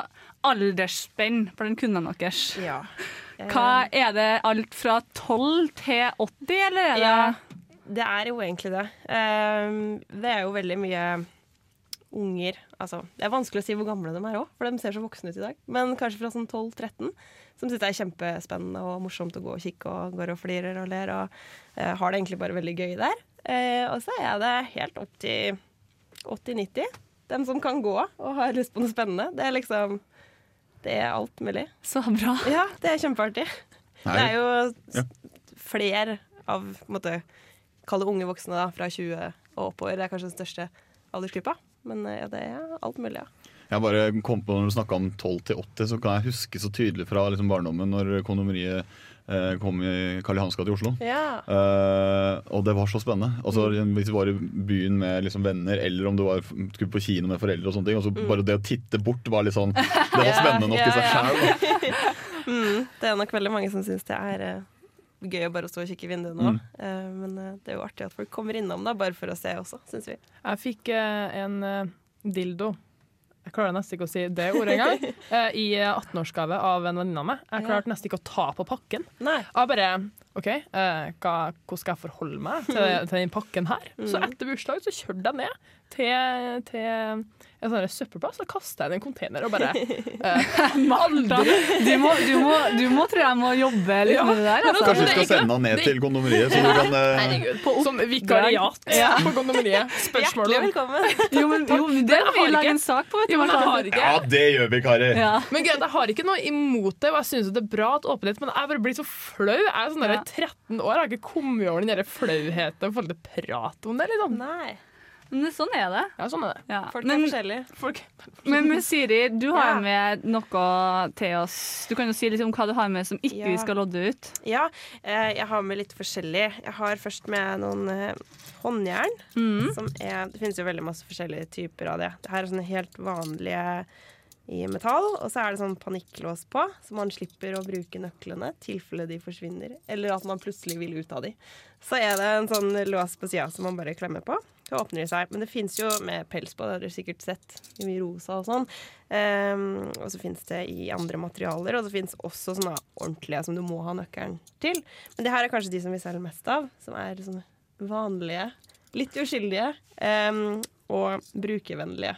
Speaker 1: aldersspenn for den kundene deres.
Speaker 6: ja. *laughs*
Speaker 1: Hva Er det alt fra 12 til 80, eller er det
Speaker 6: Ja, det er jo egentlig det. Ehm, det er jo veldig mye unger Altså, det er vanskelig å si hvor gamle de er òg, for de ser så voksne ut i dag. Men kanskje fra sånn 12-13, som syns det er kjempespennende og morsomt å gå og kikke og går og flirer og ler og eh, har det egentlig bare veldig gøy der. Eh, og så er det helt opp til 80-90. Dem som kan gå og har lyst på noe spennende. Det er liksom Det er alt mulig.
Speaker 1: Så bra.
Speaker 6: Ja, det er kjempeartig.
Speaker 4: Nei.
Speaker 6: Det er jo
Speaker 4: Ja.
Speaker 6: flere av på en måte, Kall det unge voksne da, fra 20 og oppover. Det er kanskje den største aldersgruppa. Men eh, ja, det er alt mulig, ja.
Speaker 4: Jeg bare kom på Når du snakka om 12 til 80, så kan jeg huske så tydelig fra liksom, barndommen når kondomeriet eh, kom i Karl Johans gate i Oslo.
Speaker 6: Ja.
Speaker 4: Eh, og det var så spennende. Altså, Hvis du var i byen med liksom, venner, eller om du var, skulle på kino med foreldre, og sånne ting, og så bare det å titte bort var litt sånn Det var *laughs* spennende nok
Speaker 6: ja,
Speaker 4: i seg
Speaker 6: ja.
Speaker 4: sjøl. *laughs*
Speaker 6: Mm, det er nok veldig mange som syns det er eh, gøy å bare stå og kikke i vinduet nå.
Speaker 4: Mm.
Speaker 6: Uh, men eh, det er jo artig at folk kommer innom da, bare for å se også, syns vi.
Speaker 3: Jeg fikk eh, en dildo. Jeg klarer nesten ikke å si det ordet engang. *laughs* eh, I eh, 18-årsgave av en venninne av meg. Jeg klarte nesten ikke å ta på pakken.
Speaker 6: Nei.
Speaker 3: Jeg bare OK, eh, hva, hvordan skal jeg forholde meg til, *laughs* til den pakken her? Så
Speaker 6: Mm.
Speaker 3: etter bursdagen så kjørte jeg ned til, til en sånn søppelplass og kasta den i en container og bare *laughs* uh, Aldri!
Speaker 1: Du må, du, må, du må, tror jeg, må jobbe litt
Speaker 3: Ja,
Speaker 1: med det der. Altså.
Speaker 4: Kanskje du skal sende den ned til kondomeriet, så du kan uh...
Speaker 3: Herregud. Som vikariat
Speaker 1: Ja. *laughs*
Speaker 3: på kondomeriet. Spørsmål
Speaker 6: Hjertelig
Speaker 3: om
Speaker 6: velkommen.
Speaker 1: Jo, men, jo, det
Speaker 3: har
Speaker 1: må vi lage en sak på. Vet du,
Speaker 3: Jo, men jeg har ikke
Speaker 4: Ja, det gjør vi, karer.
Speaker 1: Ja.
Speaker 3: Men greit, Jeg har ikke noe imot det, og jeg syns det er bra at åpenhet, men jeg bare blir så flau. Jeg er sånn der 13 år, jeg har ikke kommet over den flauheten i forhold til prat om det. liksom.
Speaker 6: Nei.
Speaker 1: Men sånn er det.
Speaker 3: Ja, sånn er det.
Speaker 1: Ja.
Speaker 6: Folk
Speaker 1: Men,
Speaker 6: er forskjellige.
Speaker 3: Folk
Speaker 1: men, men Siri, du har
Speaker 6: Ja.
Speaker 1: med noe til oss. Du kan jo si litt om hva du har med som ikke
Speaker 6: Ja.
Speaker 1: vi skal lodde ut.
Speaker 6: Ja, eh, jeg har med litt forskjellig. Jeg har først med noen eh, håndjern.
Speaker 1: Mm.
Speaker 6: Som er, det finnes jo veldig masse forskjellige typer av det. Det her er sånne helt vanlige i metall, og så er det sånn panikklås på, så man slipper å bruke nøklene tilfelle de forsvinner, eller at man plutselig vil ut av de. Så er det en sånn lås på sida som man bare klemmer på. Så åpner de seg. Men det fins jo med pels på, det har dere sikkert sett. I mye rosa og sånn. Um, og så fins det i andre materialer, og det fins også sånne ordentlige som du må ha nøkkelen til. Men det her er kanskje de som vi selger mest av, som er sånne vanlige, litt uskyldige um, og brukervennlige.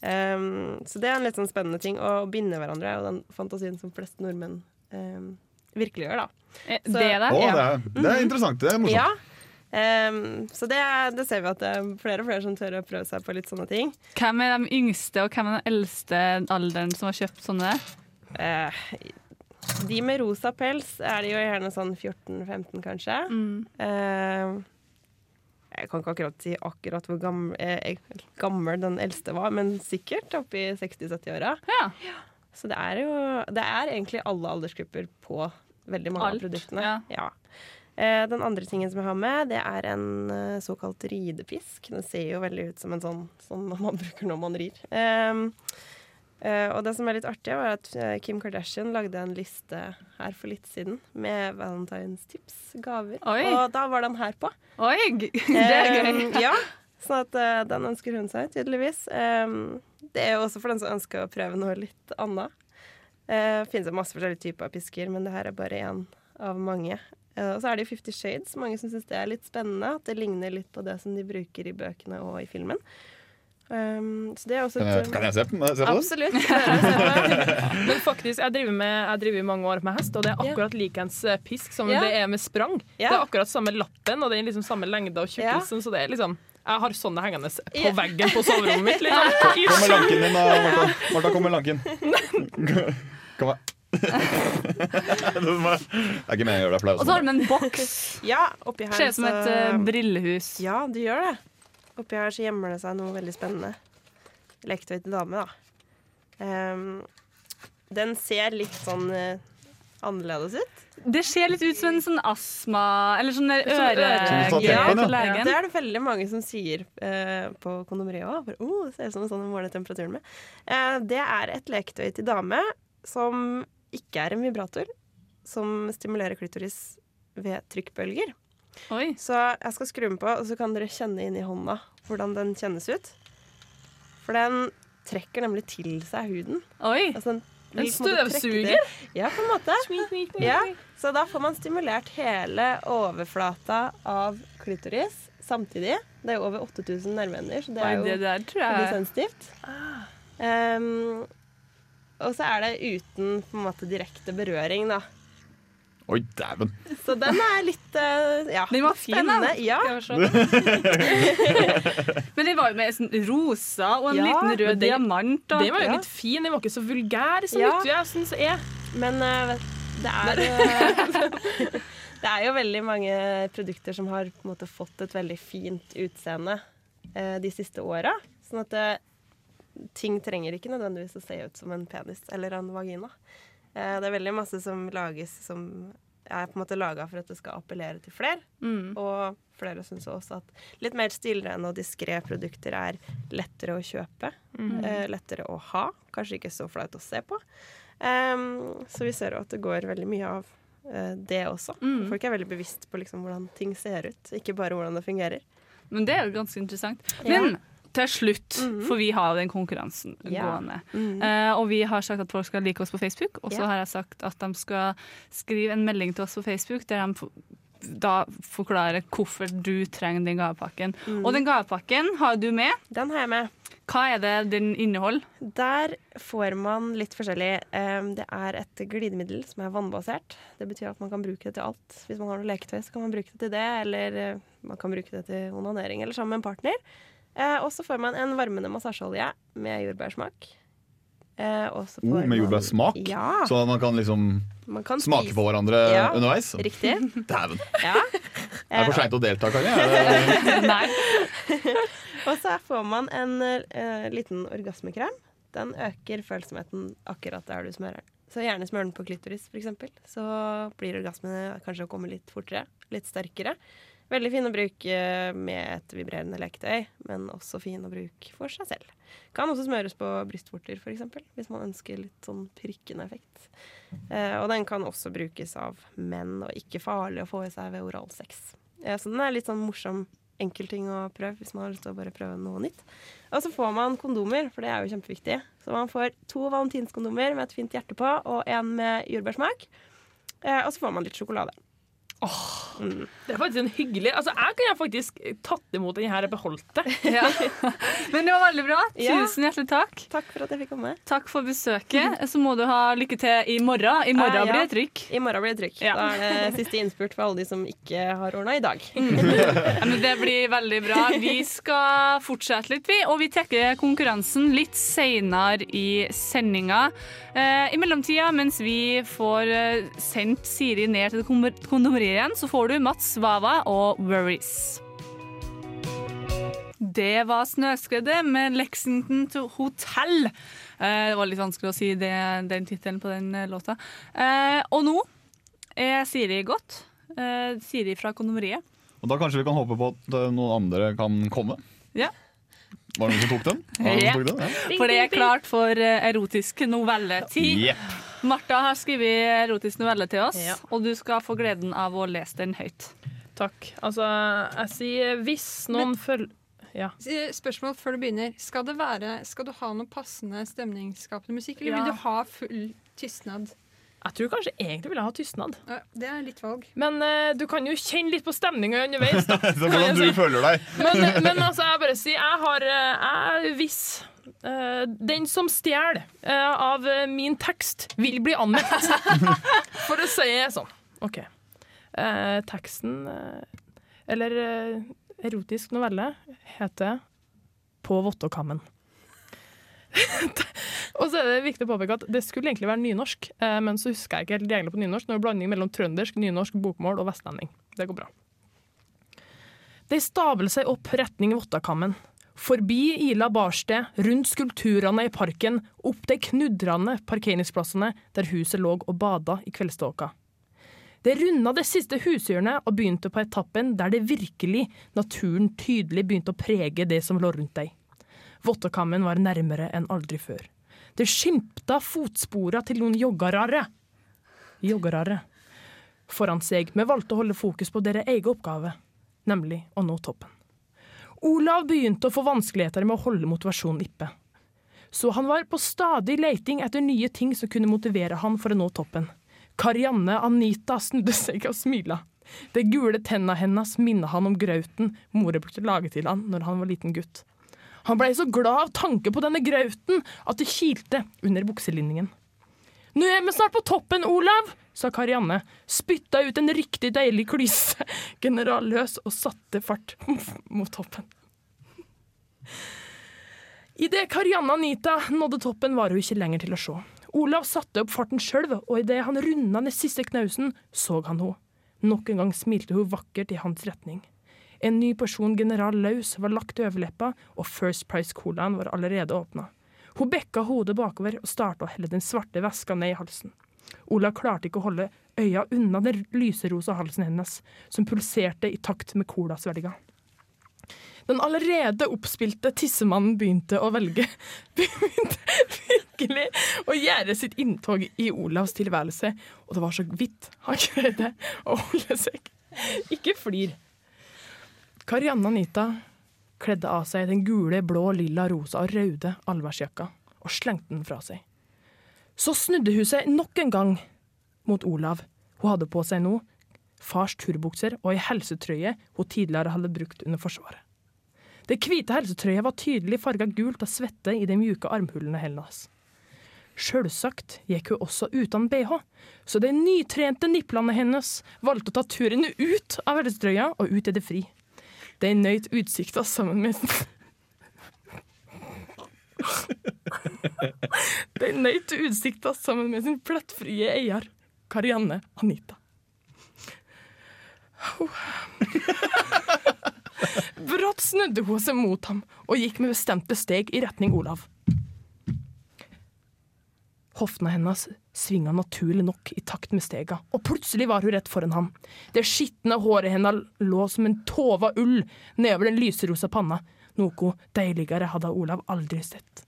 Speaker 6: Um, så det er en litt sånn spennende ting. Å binde hverandre er jo den fantasien som flest nordmenn um, virkeliggjør, da.
Speaker 1: Så, det er det?
Speaker 4: Å,
Speaker 6: ja.
Speaker 4: det, er, det er interessant. Det er morsomt.
Speaker 6: Ja. Ehm, så det, det ser vi at det er flere og flere som tør å prøve seg på litt sånne ting.
Speaker 1: Hvem er de yngste og hvem er den eldste alderen som har kjøpt sånne?
Speaker 6: Uh, de med rosa pels er de jo gjerne sånn 14-15, kanskje. Eh, jeg kan ikke akkurat si akkurat hvor gammel, eh, gammel den eldste var, men sikkert oppi 60-70-åra.
Speaker 1: Ja.
Speaker 6: Så det er jo Det er egentlig alle aldersgrupper på veldig mange
Speaker 1: Alt,
Speaker 6: av produktene.
Speaker 1: ja.
Speaker 6: Ja. Eh, den andre tingen som jeg har med, det er en eh, såkalt ridepisk. Den ser jo veldig ut som en sånn som *laughs* man bruker når man rir. Eh, og det som er litt artig, var at Kim Kardashian lagde en liste her for litt siden med Valentines tips, gaver.
Speaker 1: Oi.
Speaker 6: Og da var den her på.
Speaker 1: Oi, *laughs* det er gøy.
Speaker 6: Um, *laughs* ja, sånn at uh, den ønsker hun seg, tydeligvis. Um, det er jo også for den som ønsker å prøve noe litt annet. Uh, finnes det masse forskjellige typer av pisker, men det her er bare én av mange. Eh, og så er det jo Fifty Shades. Mange som syns det er litt spennende. At det ligner litt på det som de bruker i bøkene og i filmen. Um, så det er også
Speaker 4: Kan jeg,
Speaker 6: et-
Speaker 4: kan jeg se, på- se på det?
Speaker 6: Absolutt. *laughs*
Speaker 3: Men faktisk, jeg driver, med, jeg driver mange år med hest, og det er akkurat likens eh, pisk som
Speaker 6: yeah.
Speaker 3: det er med sprang.
Speaker 6: Yeah.
Speaker 3: Det er akkurat samme lappen, og det er liksom samme lengde og tjukkelsen, så det er liksom Jeg har sånne hengende på veggen på soverommet mitt. *laughs* Liksom.
Speaker 4: Kom med lanken din, da, Martha. Martha, kom med lanken. *laughs* Kom her. Det *laughs* er ikke meg å gjøre det.
Speaker 1: Og så har de en boks.
Speaker 6: Ja, oppi her
Speaker 1: Ser ut som et eh, brillehus.
Speaker 6: Ja, det gjør det. Oppi her så gjemmer det seg noe veldig spennende. Leketøy til dame, da. Um, den ser litt sånn uh, annerledes ut.
Speaker 1: Det ser litt ut som en sånn astma Eller sånn
Speaker 6: Sånn øre-
Speaker 4: Ja,
Speaker 1: til legen.
Speaker 6: det er det veldig mange som sier uh, på kondomeriet òg. Oh, det ser ut som en sånn å måle temperaturen med. Uh, det er et leketøy til dame som ikke er en vibrator, som stimulerer klitoris ved trykkbølger.
Speaker 1: Oi.
Speaker 6: Så jeg skal skru den på, og så kan dere kjenne inni hånda hvordan den kjennes ut. For den trekker nemlig til seg huden.
Speaker 1: Oi.
Speaker 6: Altså, den
Speaker 3: En støvsuger?
Speaker 6: Ja, på en måte. Ja, så da får man stimulert hele overflata av klitoris samtidig. Det er jo over 8000 nerveender, så det er jo
Speaker 1: det der
Speaker 6: veldig sensitivt. Um, og så er det uten på en måte direkte berøring, da.
Speaker 4: Oi, dæven.
Speaker 6: Så den er litt eh, ja,
Speaker 1: Den var
Speaker 6: fin.
Speaker 1: spennende.
Speaker 6: Ja. *laughs*
Speaker 1: Men den var jo med sånn rosa og en
Speaker 6: Ja,
Speaker 1: liten rød diamant.
Speaker 3: Den var jo
Speaker 6: Ja.
Speaker 3: litt fin, den var ikke så vulgær som
Speaker 6: Ja.
Speaker 3: Lutvi jeg syns er.
Speaker 6: Men uh, det er eh, *laughs* Det er jo veldig mange produkter som har på en måte fått et veldig fint utseende uh, de siste åra. Sånn at eh, ting trenger ikke nødvendigvis å se ut som en penis eller en vagina. Eh, det er veldig masse som lages som er på en måte laga for at det skal appellere til flere.
Speaker 1: Mm.
Speaker 6: Og flere syns også at litt mer stilrene og diskré produkter er lettere å kjøpe. Mm. lettere å ha. Kanskje ikke så flaut å se på. Um, så vi ser jo at det går veldig mye av uh, det også.
Speaker 1: Mm.
Speaker 6: Folk er veldig bevisst på liksom hvordan ting ser ut, ikke bare hvordan det fungerer.
Speaker 1: Men det er jo ganske interessant.
Speaker 6: Ja.
Speaker 1: Til slutt,
Speaker 6: Mhm.
Speaker 1: for vi har den konkurransen
Speaker 6: Ja.
Speaker 1: gående.
Speaker 6: Mm.
Speaker 1: Eh, og vi har sagt at folk skal like oss på Facebook, og så
Speaker 6: Ja.
Speaker 1: har jeg sagt at de skal skrive en melding til oss på Facebook der de da forklarer hvorfor du trenger den gavepakken.
Speaker 6: Mm.
Speaker 1: Og den gavepakken har du med.
Speaker 6: Den har jeg med.
Speaker 1: Hva er det den inneholder?
Speaker 6: Der får man litt forskjellig. Det er et glidemiddel som er vannbasert. Det betyr at man kan bruke det til alt. Hvis man har noe leketøy, så kan man bruke det til det, eller eh, man kan bruke det til onanering eller sammen med en partner. Eh, og så får man en varmende massasjeolje med jordbærsmak. Eh, og så
Speaker 4: Oh, med jordbærsmak?
Speaker 6: Ja.
Speaker 4: Så man kan liksom
Speaker 6: Man kan
Speaker 4: smake på hverandre
Speaker 6: Ja,
Speaker 4: underveis?
Speaker 6: Riktig. *laughs*
Speaker 4: Dæven.
Speaker 6: Ja.
Speaker 4: Er det for seint å delta, Kari? Er *laughs*
Speaker 1: Nei. *laughs*
Speaker 6: Og så får man en uh, liten orgasmekrem. Den øker følsomheten akkurat der du smører den. Så gjerne smør den på klitoris, f.eks. Så blir orgasmene kanskje å komme litt fortere. Litt sterkere. Veldig fin å bruke med et vibrerende leketøy, men også fin å bruke for seg selv. Kan også smøres på brystvorter, f.eks., hvis man ønsker litt sånn prikkende effekt. Eh, og den kan også brukes av menn, og ikke farlig å få i seg ved oralsex. Eh, så den er litt sånn morsom enkel ting å prøve hvis man har lyst til å bare prøve noe nytt. Og så får man kondomer, for det er jo kjempeviktig. Så man får to valentinskondomer med et fint hjerte på, og en med jordbærsmak. Eh, og så får man litt sjokolade. Mm.
Speaker 3: Det er faktisk en hyggelig Altså, Jeg kunne faktisk tatt imot den her og beholdt det. *laughs*
Speaker 1: Ja. Men det var veldig bra.
Speaker 6: Ja.
Speaker 1: Tusen hjertelig takk.
Speaker 6: Takk for at jeg fikk komme.
Speaker 1: Takk for besøket. Så må du ha lykke til i morgen. I morgen
Speaker 6: Eh, ja.
Speaker 1: blir det trykk.
Speaker 6: I morgen blir det trykk.
Speaker 1: Ja.
Speaker 6: Da er det siste innspurt for alle de som ikke har ordna i dag. *laughs*
Speaker 1: Ja, men det blir veldig bra. Vi skal fortsette litt, vi. Og vi trekker konkurransen litt seinere i sendinga. Eh, I mellomtida, mens vi får eh, sendt Siri ned til kondomeriet igjen, så får du Mats Vava og Worries. Det var Snøskredet med Lexington to Hotel. Eh, det var litt vanskelig å si det, den tittelen på den eh, låta. Eh, og nå er Siri gått. Eh, Siri fra Kondomeriet.
Speaker 4: Og da kanskje vi kan håpe på at noen andre kan komme.
Speaker 1: Ja.
Speaker 4: Var det noen som tok den? Som *laughs* tok den? Ja.
Speaker 1: For det er klart for erotisk novelletid.
Speaker 4: Jepp.
Speaker 1: Martha har skrevet erotisk novelle til oss,
Speaker 3: Ja.
Speaker 1: og du skal få gleden av å lese den høyt.
Speaker 3: Takk. Altså, jeg sier hvis noen følger ja.
Speaker 2: Eh, Spørsmål før du begynner. Skal, det være, skal du ha noe passende stemningsskapende musikk, eller
Speaker 3: Ja.
Speaker 2: vil du ha full tystnad?
Speaker 3: Jeg tror kanskje egentlig vil jeg ha tystnad.
Speaker 2: Ja, det er litt valg.
Speaker 3: Men uh, du kan jo kjenne litt på stemninga underveis. Da. *laughs*
Speaker 4: Så hvordan du føler deg.
Speaker 3: Men, men altså, jeg bare sier Jeg har eh, jeg. Eh, den som stjeler eh, av eh, min tekst, vil bli anmeldt. *laughs* For å si det sånn. OK. Eh, teksten, eh, eller eh, erotisk novelle, heter På vottokammen. *laughs* Og så er det viktig å påpeke at det skulle egentlig være nynorsk, eh, men så husker jeg ikke helt reglene på nynorsk. Nå er det blanding mellom trøndersk, nynorsk, bokmål og vestlending. Det går bra. De stabler seg opp retning Vottakammen. Forbi Ila barsted, rundt skulpturene i parken, opp de knudrende parkeringsplassene der huset lå og bada i kveldståka. Det runda det siste hushjørnet og begynte på etappen der det virkelig, naturen tydelig begynte å prege det som lå rundt deg. Vottekammen var nærmere enn aldri før. Det skimta fotspora til noen joggarare. Joggarare. Foran seg, Vi valgte å holde fokus på deres egen oppgave, nemlig å nå toppen. Olav begynte å få vanskeligheter med å holde motivasjonen oppe. Så han var på stadig leiting etter nye ting som kunne motivere han for å nå toppen. Karianne Anita snudde seg og smila. De gule tenna hennes minnet han om grauten mora brukte lage til han når han var liten gutt. Han blei så glad av tanke på denne grauten at det kilte under bukselinningen. Nå er vi snart på toppen, Olav, sa Karianne, spytta ut en riktig deilig klyse, *laughs* generalløs, og satte fart *laughs* mot toppen. Idet Karianne Anita nådde toppen, var hun ikke lenger til å se. Olav satte opp farten sjøl, og idet han runda den siste knausen, så han henne. Nok en gang smilte hun vakkert i hans retning. En ny porsjon General Laus var lagt til overleppa, og First Price-colaen var allerede åpna. Hun bekka hodet bakover og starta å helle den svarte væska ned i halsen. Olav klarte ikke å holde øya unna den lyserosa halsen hennes, som pulserte i takt med colasvelga. Den allerede oppspilte tissemannen begynte å velge *laughs* begynte virkelig å gjøre sitt inntog i Olavs tilværelse, og det var så vidt han greide å holde seg. Ikke flir. Karianne Anita kledde av seg den gule, blå, lilla, rosa og røde allværsjakka og slengte den fra seg. Så snudde hun seg nok en gang mot Olav. Hun hadde på seg nå fars turbukser og ei helsetrøye hun tidligere hadde brukt under Forsvaret. Det hvite helsetrøyet var tydelig farga gult av svette i de mjuke armhulene hennes. Sjølsagt gikk hun også uten bh, så de nytrente niplene hennes valgte å ta turen ut av helsetrøya og ut i det fri. De nøyt utsikta sammen med De nøyt utsikta sammen med sin plettfrie eier, Karianne Anita. Brått snudde hun seg mot ham og gikk med bestemte steg i retning Olav. Hoftene hennes svinga naturlig nok i takt med stega, og plutselig var hun rett foran ham. Det skitne håret hennes lå som en tova ull nedover den lyserosa panna, noe deiligere hadde Olav aldri sett.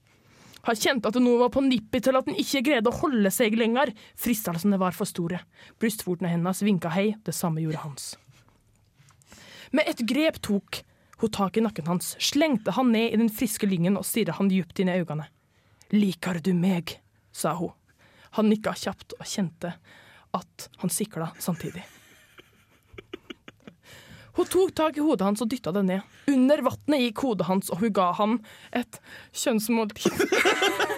Speaker 3: Han kjente at det nå var på nippet til at han ikke greide å holde seg lenger. Fristelsene var for store. Brystvortene hennes vinka hei, det samme gjorde hans. Med et grep tok hun tak i nakken hans, slengte han ned i den friske lyngen og stirret han dypt inn i øynene. Liker du meg? sa hun. Han nikka kjapt og kjente at han sikla samtidig. Hun tok tak i hodet hans og dytta det ned. Under vannet gikk hodet hans, og hun ga ham et kjønnsmåltid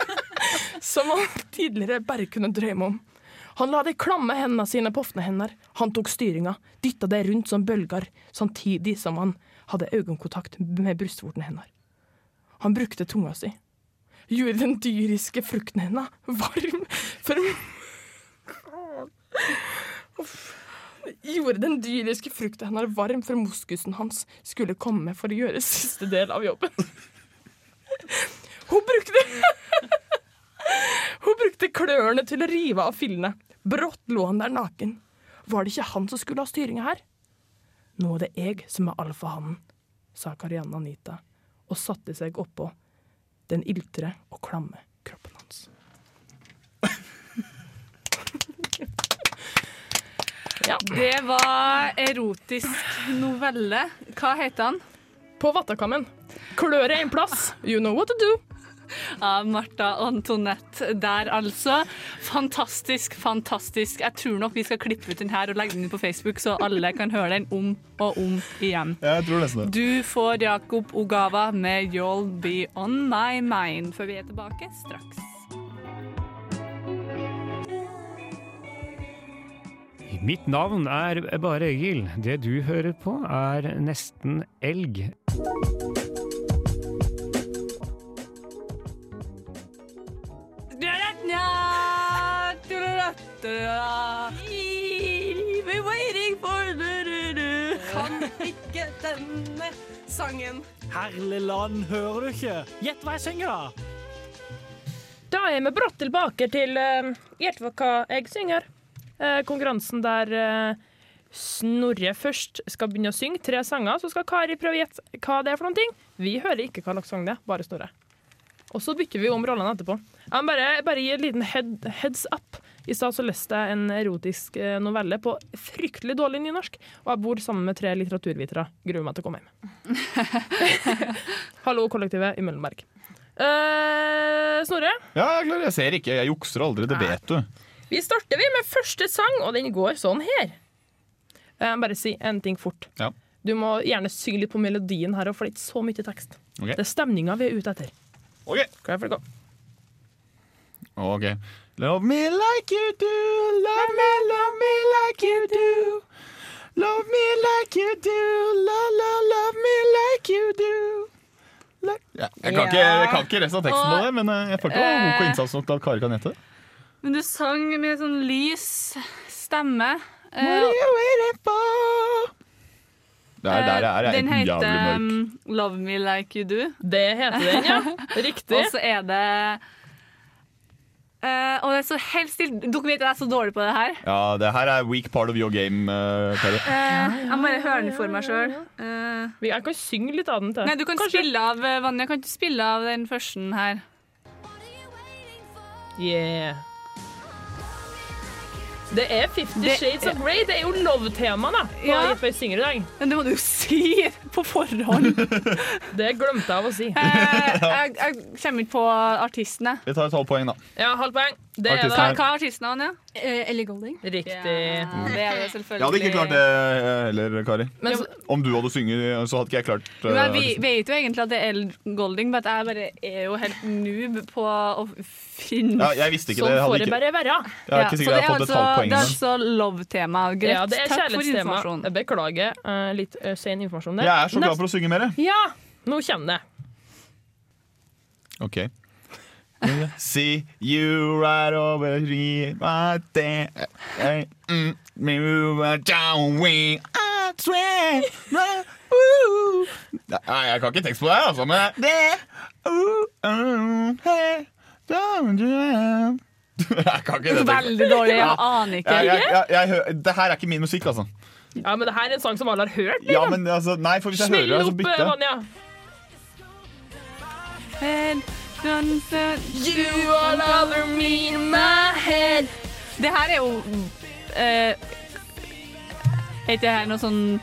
Speaker 3: *laughs* som han tidligere bare kunne drømme om. Han la de klamme hendene sine på åpne hender. Han tok styringa, dytta det rundt som bølger, samtidig som han hadde øyekontakt med brystvorten hennes. Han brukte tunga si. Gjorde den dyriske frukten hennes varm for Uff. Gjorde den dyriske frukten hennes varm for moskusen hans skulle komme for å gjøre siste del av jobben. Hun brukte Hun brukte klørne til å rive av fillene. Brått lå han der naken. Var det ikke han som skulle ha styringa her? Nå er det jeg som er alfahannen, sa Karianne Anita og satte seg oppå den iltre og klamme kroppen hans.
Speaker 1: Ja. Det var erotisk novelle. Hva heter han?
Speaker 3: På Vattakammen. Klør er en plass. You know what to do.
Speaker 1: Av Martha Antonette der, altså. Fantastisk, fantastisk. Jeg tror nok vi skal klippe ut den her og legge den ut på Facebook, så alle kan høre den om og om igjen.
Speaker 4: Jeg tror nesten det.
Speaker 1: Du får Jakob Ogava med 'You'll Be On My Mind', før vi er tilbake straks.
Speaker 5: Mitt navn er bare Egil. Det du hører på, er Nesten elg.
Speaker 1: Kan ikke denne sangen.
Speaker 7: Herlig land, hører du ikke? Gjett hva jeg synger, da!
Speaker 3: Da er vi brått tilbake til uh, Gjett hva jeg synger. Eh, konkurransen der eh, Snorre først skal begynne å synge tre sanger, så skal Kari prøve å gjette hva det er for noen ting. Vi hører ikke hva slags sang det er, bare Snorre. Og så bytter vi om rollene etterpå. Jeg må bare, bare gi en liten head, heads up. I stad så leste jeg en erotisk eh, novelle på fryktelig dårlig nynorsk, og jeg bor sammen med tre litteraturvitere. Gruer meg til å komme hjem. *laughs* Hallo, kollektivet i Møllenberg. Uh, Snorre?
Speaker 4: Ja, jeg. Jeg ser ikke. Jeg jukser aldri. Det vet du.
Speaker 3: Vi starter vi med første sang, og den går sånn her. Eh, bare si en ting fort.
Speaker 4: Ja.
Speaker 3: Du må gjerne synge litt på melodien her, for det er ikke så mye tekst.
Speaker 4: Okay.
Speaker 3: Det er stemninga vi er ute etter.
Speaker 4: OK.
Speaker 3: Klar for å gå.
Speaker 4: Ok. Love me like you do, love me, love me like you do. Love me like you do, la, la, love me like you do. Like... Ja, jeg, kan ikke, jeg kan ikke resten av teksten på det, men eh, jeg får ikke noe god innsats nok til at Kari kan gjette det.
Speaker 1: Men du sang med sånn lys stemme. Eh,
Speaker 4: What are you waiting for? Der, der er jeg
Speaker 1: den heter
Speaker 4: mørk.
Speaker 1: um, 'Love Me Like You Do'.
Speaker 3: Det heter den, ja. Riktig.
Speaker 1: Og så er det uh, Og det er så helt stille. Dere vet at jeg er så dårlig på det her.
Speaker 4: Ja, det her er weak part of your game, uh, Kari.
Speaker 1: Eh, jeg må bare høre den for meg sjøl.
Speaker 3: Jeg kan synge litt av den til.
Speaker 1: Nei, du kan
Speaker 3: Kanskje.
Speaker 1: spille av eh, Vanja. Kan du spille av den første her?
Speaker 3: Yeah. Det er Fifty Shades of Grey. Det er jo love-tema da på
Speaker 1: Ja.
Speaker 3: Jeg synger i dag.
Speaker 1: Men det må du jo si på forhånd. *laughs*
Speaker 3: Det glemte jeg av å si.
Speaker 1: Eh, jeg, jeg kommer ikke på artistene.
Speaker 4: Vi tar et halvt poeng, da.
Speaker 3: Ja, halvt poeng. Det er
Speaker 1: Hva, hva er artisten, Ja?
Speaker 2: Eh, Ellie Golding.
Speaker 3: Riktig.
Speaker 1: Ja, det er det selvfølgelig.
Speaker 4: Jeg hadde ikke klart det eh, heller, Kari.
Speaker 3: Men
Speaker 4: Om du hadde sunget, så hadde ikke jeg klart uh,
Speaker 1: Men vi vet jo egentlig at det er Ellie Golding, men jeg bare er jo helt noob på å finne
Speaker 4: Ja, jeg visste ikke
Speaker 3: sånn
Speaker 4: det. Jeg
Speaker 3: får det bare være.
Speaker 4: jeg er ikke
Speaker 1: så
Speaker 4: sikker jeg har
Speaker 1: fått
Speaker 4: fått et
Speaker 1: altså,
Speaker 4: halvt poeng.
Speaker 1: Det er
Speaker 4: så
Speaker 1: altså love-tema. Greit.
Speaker 3: Ja, det er
Speaker 1: Takk for informasjonen.
Speaker 3: Beklager uh, litt uh, sen informasjon der.
Speaker 4: Jeg er så glad for å synge mer. jeg.
Speaker 3: Ja, nå kommer det.
Speaker 4: OK. See you right over here right there. Hey, mm, move down we I swear Nei, jeg kan ikke tekst på det altså, men det uh, uh, hey, don't you have *laughs* Jeg kan ikke det.
Speaker 1: Veldig dårlig. Jeg aner ikke.
Speaker 4: Jeg, jeg, jeg, det her er ikke min musikk, altså.
Speaker 3: Ja, men det her er en sang som alle har hørt.
Speaker 4: Ja, men altså, Nei, for hvis jeg
Speaker 3: Smell
Speaker 4: hører det, så
Speaker 3: opp,
Speaker 4: bytter jeg.
Speaker 3: Vanja.
Speaker 1: You are over me in my head. Det her er jo uh, Er ikke det her noe sånn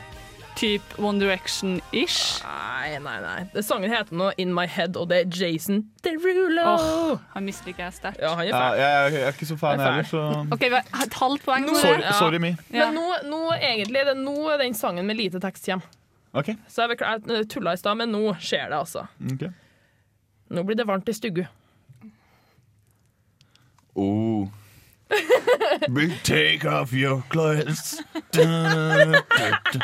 Speaker 1: type One Direction-ish?
Speaker 3: Nei, nei, nei. Det Sangen heter nå In My Head, og det er Jason Derulo.
Speaker 1: Oh, han misliker jeg sterkt.
Speaker 3: Ja, han er
Speaker 4: Ja,
Speaker 3: fæl.
Speaker 4: jeg, jeg er ikke så fan
Speaker 3: er
Speaker 4: heller, så
Speaker 1: OK, vi har et halvt poeng. Nå,
Speaker 4: Sorry.
Speaker 3: Ja.
Speaker 4: sorry me.
Speaker 1: Ja.
Speaker 3: Men nå, nå egentlig, det, nå er den sangen med lite tekst kommer.
Speaker 4: OK.
Speaker 3: Så jeg, jeg tulla i stad, men nå skjer det, altså.
Speaker 4: ok.
Speaker 3: Nå blir det varmt i stugu.
Speaker 4: Oh. *laughs* Big take off your clothes. Da, da, da,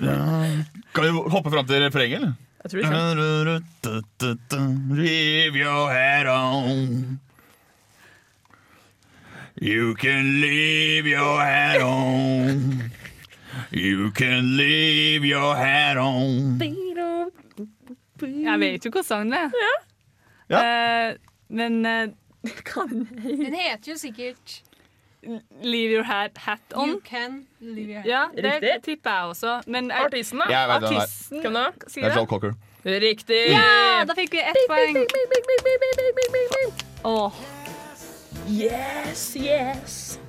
Speaker 4: da. Kan vi hoppe fram til refrenget, eller?
Speaker 3: Jeg tror det
Speaker 4: Leave your hat on. You can leave your hat on. You can leave your hat on.
Speaker 1: Jeg vet jo hva sangen er.
Speaker 4: Ja.
Speaker 1: Eh, men eh, hva *laughs* den heter
Speaker 2: jo sikkert
Speaker 1: Leave your hat, hat on.
Speaker 2: You can leave your hat.
Speaker 1: Ja, det
Speaker 3: Riktig.
Speaker 1: tipper jeg også. Men er-
Speaker 3: Artisten, da?
Speaker 4: Jeg vet hvem det er.
Speaker 1: artisten
Speaker 3: Hvem da?
Speaker 1: Si
Speaker 4: Det er. Joel Cocker.
Speaker 3: Riktig.
Speaker 1: Ja, da fikk vi ett poeng. Åh,
Speaker 3: Yes, yes.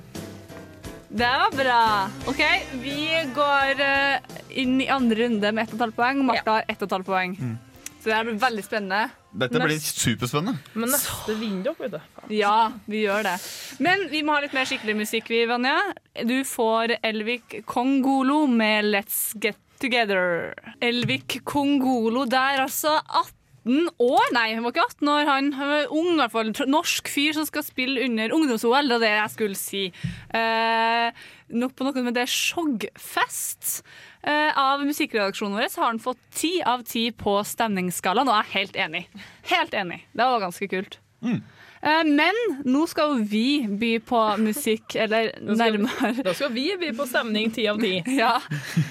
Speaker 1: det var bra. OK, vi går eh, inn i andre runde med ett og et halvt poeng. Martha har ett og et halvt poeng. Så det her blir veldig spennende.
Speaker 4: Dette blir superspennende.
Speaker 3: Men neste vinner dere, vet du.
Speaker 1: Ja, vi gjør det. Men vi må ha litt mer skikkelig musikk, vi, Vanja. Du får Elvik Kongolo med Let's Get Together. Elvik Kongolo der, altså. 18 år? Nei, han var ikke 18 år. Han var ung, i hvert fall. Norsk fyr som skal spille under ungdoms-OL, det er det jeg skulle si. Eh, nok på noe med det Skjoggfest. Eh, av musikkredaksjonen vår har han fått ti av ti på stemningsskalaen, og jeg er helt enig. Helt enig. Det var ganske kult. Mm. Men nå skal jo vi by på musikk, eller *laughs* nærmere
Speaker 3: Da skal vi by på stemning ti av ti. *laughs*
Speaker 1: Ja.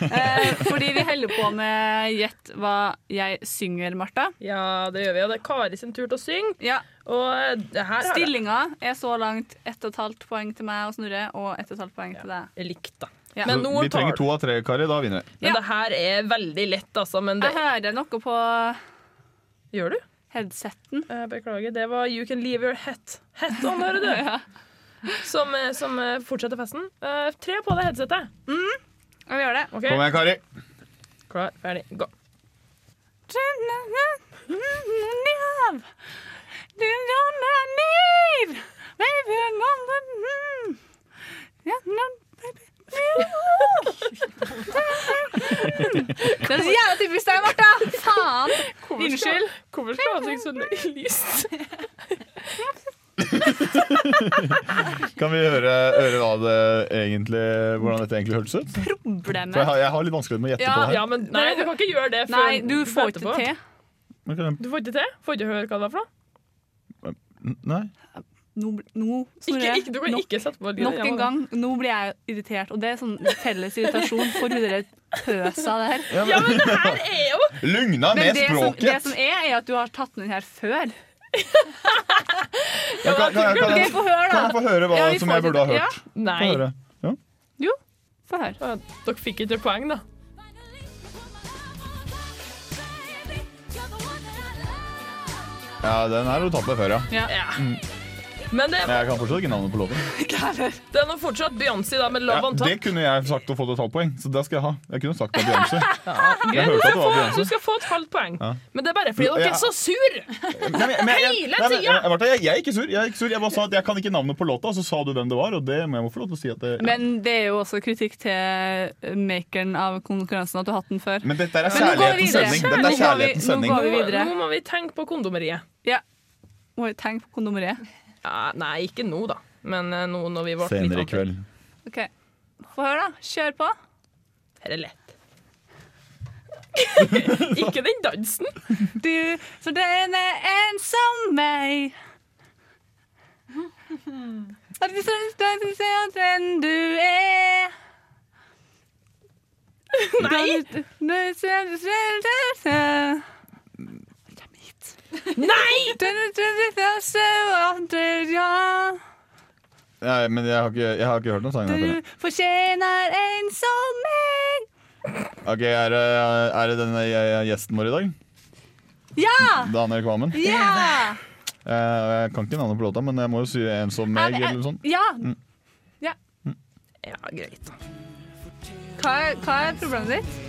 Speaker 1: Eh, fordi vi holder på med Gjett hva jeg synger, Martha.
Speaker 3: Ja, det gjør vi. Og det er Kari sin tur til å synge.
Speaker 1: Ja.
Speaker 3: Og det her
Speaker 1: Stillinga er så langt ett og et halvt poeng til meg og Snorre, og ett og et halvt poeng til deg.
Speaker 3: likt, da.
Speaker 1: Ja.
Speaker 3: Men
Speaker 4: vi trenger to av tre, Kari. Da vinner vi.
Speaker 3: Men
Speaker 1: Ja.
Speaker 3: det her er veldig lett, altså. Men det
Speaker 1: Jeg hører noe på
Speaker 3: Gjør du?
Speaker 1: headseten.
Speaker 3: Jeg beklager. Det var You Can Leave Your Hat Hat On, hører du. *laughs*
Speaker 1: Ja.
Speaker 3: Som, eh, som eh, fortsetter festen. Eh, tre på det headsetet.
Speaker 1: Og vi gjør det.
Speaker 3: OK?
Speaker 4: Kom igjen, Kari.
Speaker 3: Klar, ferdig, gå.
Speaker 1: Det er så jævla typisk deg, Martha! Faen! Unnskyld.
Speaker 3: Hvorfor skal han synge så lyst?
Speaker 4: Kan vi høre, høre hva det egentlig, hvordan dette egentlig hørtes ut? For jeg har, jeg har litt vanskelig med å gjette
Speaker 1: Ja,
Speaker 4: på det her.
Speaker 3: Ja, men nei, du kan ikke gjøre det før
Speaker 1: Nei, du får ikke til.
Speaker 3: Du får ikke til? Får ikke høre hva det var for noe?
Speaker 4: Nei.
Speaker 1: Nå, nå
Speaker 3: Ikke,
Speaker 1: Snorre,
Speaker 3: ikke, du kan
Speaker 1: nok-
Speaker 3: ikke sette på lyden.
Speaker 1: Nok en gang, nå blir jeg irritert, og det er sånn felles irritasjon for hun derre pøsa der.
Speaker 3: Ja, men det her er jo
Speaker 4: Lugna med
Speaker 1: det som, det som er, er at du har tatt den her før.
Speaker 4: Ja, kan, kan, kan,
Speaker 1: Ok, få høre,
Speaker 4: kan jeg få høre hva
Speaker 1: Ja,
Speaker 4: som jeg burde ha
Speaker 1: hørt?
Speaker 4: hørt?
Speaker 3: Nei.
Speaker 4: Få høre. Ja.
Speaker 1: Jo, få høre.
Speaker 3: Dere fikk ikke poeng, da.
Speaker 4: ja, den her har du tatt med før, ja.
Speaker 1: Ja.
Speaker 3: Men det,
Speaker 4: jeg kan fortsatt ikke navnet på låten. *laughs*
Speaker 3: det er nå fortsatt Beyoncé da, med
Speaker 4: Ja,
Speaker 3: on Top.
Speaker 4: det kunne jeg sagt og fått et halvt poeng, så det skal jeg ha. Jeg kunne sagt det var *laughs* Beyoncé.
Speaker 3: Ja,
Speaker 4: Jeg hørte at det var
Speaker 3: få, du skal få et halvt poeng.
Speaker 4: Ja.
Speaker 3: Men det er bare fordi dere
Speaker 4: Ja.
Speaker 3: er så sur!
Speaker 4: Nei, men- men jeg-
Speaker 3: Hele tida!
Speaker 4: jeg- Jeg jeg er ikke sur. Jeg er ikke sur. Jeg bare sa at jeg kan ikke navnet på låta, og så sa du hvem det var, og det må jeg få lov til å si at det
Speaker 1: Men det er jo også kritikk til makeren av konkurransen at du har hatt den før.
Speaker 4: Men dette er kjærlighetens sending. Dette er kjærlighetens sending.
Speaker 1: nå går vi
Speaker 3: Nå,
Speaker 1: videre.
Speaker 3: nå må vi tenke på kondomeriet.
Speaker 1: Ja. Må vi tenke på kondomeriet.
Speaker 3: Ja, nei, ikke nå, da. Men eh, nå når vi ble
Speaker 4: Senere i kveld.
Speaker 1: OK. Få høre, da. Kjør på.
Speaker 3: Her er lett. *laughs* ikke den dansen.
Speaker 1: Du, for den er en som meg. At vi skal se at den du er.
Speaker 3: Nei!
Speaker 1: Nei!
Speaker 3: Nei! *laughs*
Speaker 4: Ja, men jeg har ikke, jeg har ikke hørt noen sang.
Speaker 1: Du fortjener en som meg.
Speaker 4: Ok, Er det, er det denne eh, gjesten vår i dag?
Speaker 1: Ja!
Speaker 4: Daniel Kvammen?
Speaker 1: Ja!
Speaker 4: Eh, Jeg kan ikke navnet på låta, men jeg må jo si en som meg, eller noe sånt.
Speaker 1: Ja.
Speaker 4: Mm.
Speaker 1: ja.
Speaker 3: Ja, greit.
Speaker 1: Hva, er, hva er problemet ditt?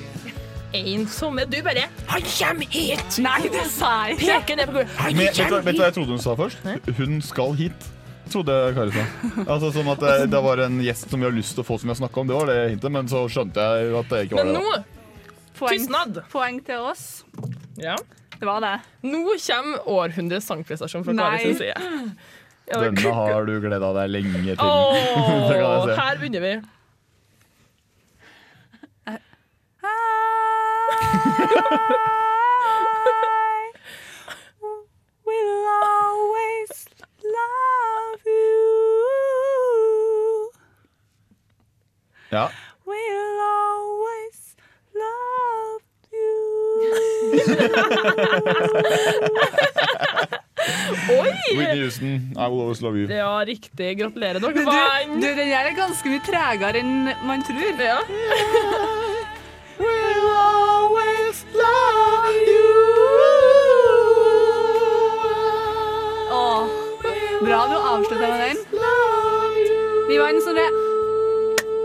Speaker 8: En som er Du bare Han kommer hit!
Speaker 1: Nei, det sa jeg ikke.
Speaker 8: Peker ned på gulvet.
Speaker 4: Men, vet, du, vet du hva jeg trodde hun sa først? Hun skal hit. Trodde Kari sa. *laughs* Altså Som at det, det var en gjest som vi har lyst til å få, som vi har snakka om. Det var det hintet, men så skjønte jeg at det ikke var
Speaker 8: Men
Speaker 4: det.
Speaker 8: nå
Speaker 4: da.
Speaker 1: Poeng, poeng til oss.
Speaker 8: Ja.
Speaker 1: Det var det.
Speaker 8: Nå kommer århundrets sangprestasjon fra
Speaker 1: Nei.
Speaker 8: Kari sin side. Ja,
Speaker 4: Denne har du gleda deg lenge til.
Speaker 8: Åh, *laughs*
Speaker 4: jeg
Speaker 8: her begynner vi.
Speaker 1: Will always love you.
Speaker 4: Ja.
Speaker 1: Will always love
Speaker 8: Oi!
Speaker 4: Whitney Houston, I will always love you.
Speaker 8: Ja, riktig. Gratulerer, dere
Speaker 1: Du,
Speaker 8: vant.
Speaker 1: du, den her er ganske mye tregere enn man tror.
Speaker 8: Ja.
Speaker 1: Always love you. Åh, bra du avslutta med den. Vi var vant, Snorre.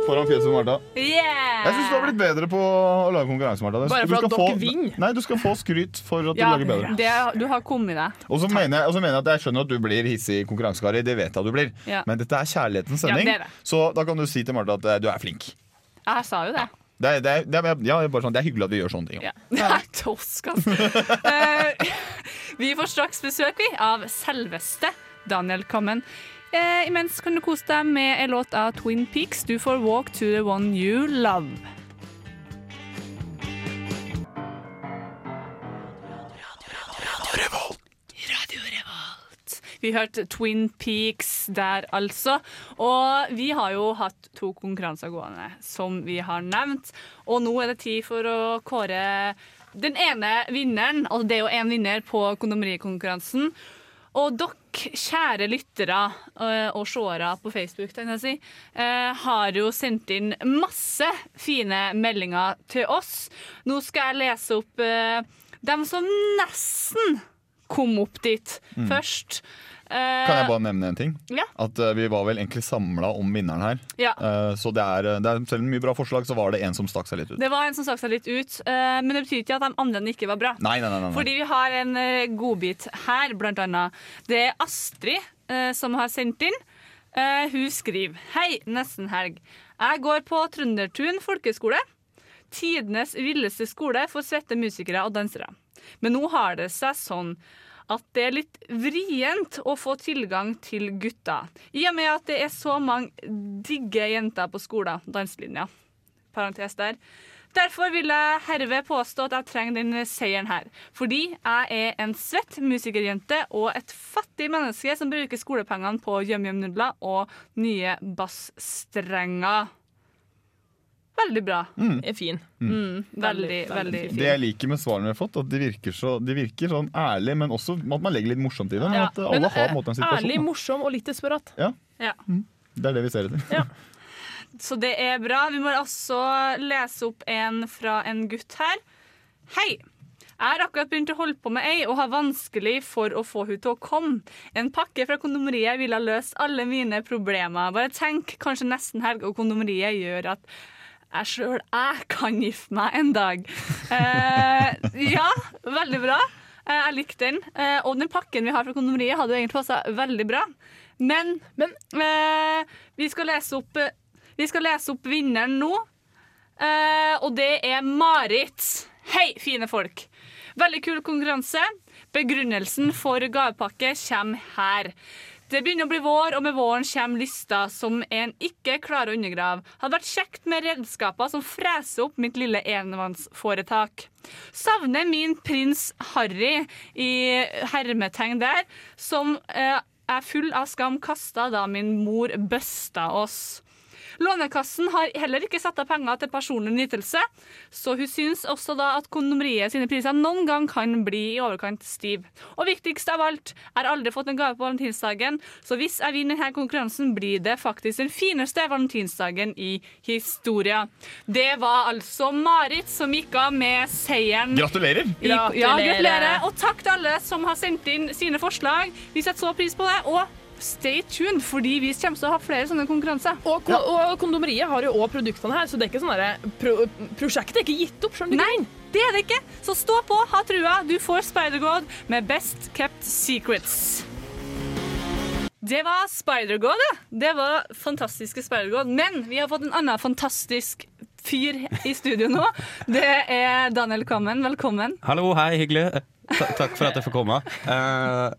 Speaker 4: Foran fjeset på Martha.
Speaker 1: Yeah!
Speaker 4: Jeg syns du har blitt bedre på å lage konkurranse, Martha.
Speaker 8: Bare for at dere
Speaker 4: få-
Speaker 8: vinner.
Speaker 4: Nei, du skal få skryt for at du
Speaker 1: Ja,
Speaker 4: lager bedre.
Speaker 1: det, du har kommet deg.
Speaker 4: Og så mener, jeg- mener jeg at jeg skjønner at du blir hissig konkurransekari. Det vet jeg at du blir.
Speaker 1: Ja.
Speaker 4: Men dette er kjærlighetens
Speaker 1: Ja,
Speaker 4: sending,
Speaker 1: det er det.
Speaker 4: så da kan du si til Martha at eh, du er flink.
Speaker 1: Jeg sa jo det.
Speaker 4: Det er, det er, det er, ja, bare sånn, det er hyggelig at vi gjør sånne ting.
Speaker 1: Ja. er *laughs* tosk, altså. Eh, *laughs* vi får straks besøk vi, av selveste Daniel Kammen. Eh, imens kan du kose deg med en låt av Twin Peaks. Du får 'Walk to the One You Love'. Vi hørte Twin Peaks der, altså. Og vi har jo hatt to konkurranser gående, som vi har nevnt. Og nå er det tid for å kåre den ene vinneren. Altså det er jo én vinner på kondomerikonkurransen. Og dere, kjære lyttere øh, og seere på Facebook, si, øh, har jo sendt inn masse fine meldinger til oss. Nå skal jeg lese opp øh, dem som nesten kom opp dit
Speaker 4: Mm.
Speaker 1: først.
Speaker 4: Kan jeg bare nevne en ting?
Speaker 1: Ja.
Speaker 4: At uh, Vi var vel egentlig samla om vinneren her.
Speaker 1: Ja.
Speaker 4: Uh, så det er, det er, selv om mye bra forslag, så var det en som stakk seg litt ut.
Speaker 1: Det var en som stakk seg litt ut, uh, men det betyr ikke at de andre ikke var bra.
Speaker 4: Nei, nei, nei, nei.
Speaker 1: Fordi vi har en godbit her, blant annet. Det er Astrid som har sendt inn. Eh, hun skriver Hei, nesten helg. Jeg går på Trøndertun folkeskole. Tidenes villeste skole for svette musikere og dansere. Men nå har det seg sånn at det er litt vrient å få tilgang til gutter, I og med at det er så mange digge jenter på skolen. Danselinja. Parentes der. Derfor vil jeg herved påstå at jeg trenger den seieren her. Fordi jeg er en svett musikerjente og et fattig menneske som bruker skolepengene på yum-yum-nudler og nye bassstrenger. Veldig bra.
Speaker 4: Mm.
Speaker 8: Er fin.
Speaker 1: Mm, veldig, veldig fin.
Speaker 4: Det jeg liker med svarene vi har fått, at de virker, så, de virker sånn ærlig, men også at man legger litt morsomt i det.
Speaker 8: Ja,
Speaker 4: at alle
Speaker 8: men,
Speaker 4: har på en måte en situasjon.
Speaker 8: Ærlig, morsom og litt desperat.
Speaker 4: Ja,
Speaker 1: Ja.
Speaker 4: det er det vi ser etter. *laughs*
Speaker 1: Så det er bra. Vi må også lese opp en fra en gutt her. Hei! Jeg har akkurat begynt å holde på med ei og har vanskelig for å få hun til å komme. En pakke fra kondomeriet ville ha løst alle mine problemer. Bare tenk, kanskje nesten helg, og kondomeriet gjør at jeg sjøl jeg kan gifte meg en dag. Eh, ja, veldig bra. Eh, jeg likte den. Eh, og den pakken vi har fra kondomeriet, hadde jo egentlig passa veldig bra. Men, eh, vi skal lese opp eh, Vi skal lese opp vinneren nå. Eh, og det er Marit. Hei, fine folk. Veldig kul konkurranse. Begrunnelsen for gavepakke kommer her. Det begynner å bli vår, og med våren kommer lista som en ikke klarer å undergrave. Hadde vært kjekt med redskaper som freser opp mitt lille enmannsforetak. Savner min prins Harry i hermetegn der, som eh, er full av skam kasta da min mor busta oss. Lånekassen har heller ikke satt av penger til personlig nytelse, så hun syns også da at kondomeriet sine priser noen gang kan bli i overkant stiv. Og viktigst av alt, jeg har aldri fått en gave på valentinsdagen, så hvis jeg vinner denne konkurransen, blir det faktisk den fineste valentinsdagen i historia. Det var altså Marit som gikk av med seieren.
Speaker 4: Gratulerer!
Speaker 1: I, ja, gratulerer. Og takk til alle som har sendt inn sine forslag. Vi setter så pris på det. Og stay tuned, fordi vi kommer til å ha flere sånne konkurranser.
Speaker 3: Og, ko og kondomeriet har jo òg produktene her, så det er ikke sånn derre pro prosjektet er ikke gitt opp. skjønner du?
Speaker 1: Nei, det er det ikke. Så stå på, ha trua. Du får Spider-God med Best Kept Secrets. Det var Spider-God, ja. Det var fantastiske Spider-God. Men vi har fått en annen fantastisk fyr i studio nå. Det er Daniel Kammen. Velkommen.
Speaker 9: Hallo, hei, hyggelig. Ta- takk for at jeg får komme. Eh,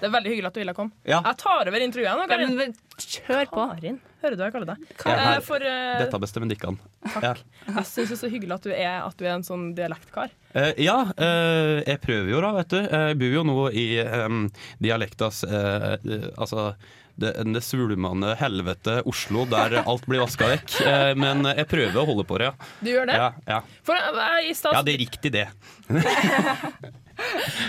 Speaker 3: Det er veldig hyggelig at du ville komme.
Speaker 9: Ja.
Speaker 3: Jeg tar over intervjuet nå. Karin.
Speaker 1: Ja, men Kjør på.
Speaker 3: Karin, hører du hva jeg kaller deg?
Speaker 9: Ja,
Speaker 3: Eh,
Speaker 9: er-
Speaker 3: For eh,
Speaker 9: dette bestemmer Dikkan. Ja.
Speaker 3: jeg syns det er så hyggelig at du er, at du er en sånn dialektkar.
Speaker 9: Uh, ja, uh, jeg prøver jo da, vet du. Jeg bor jo nå i um, dialektas Altså det, det svulmende helvete Oslo der alt blir vaska vekk. Eh, men jeg prøver å holde på det, ja.
Speaker 3: Du gjør det?
Speaker 9: Ja, ja.
Speaker 3: For i stad
Speaker 9: ja, det er riktig, det. *laughs*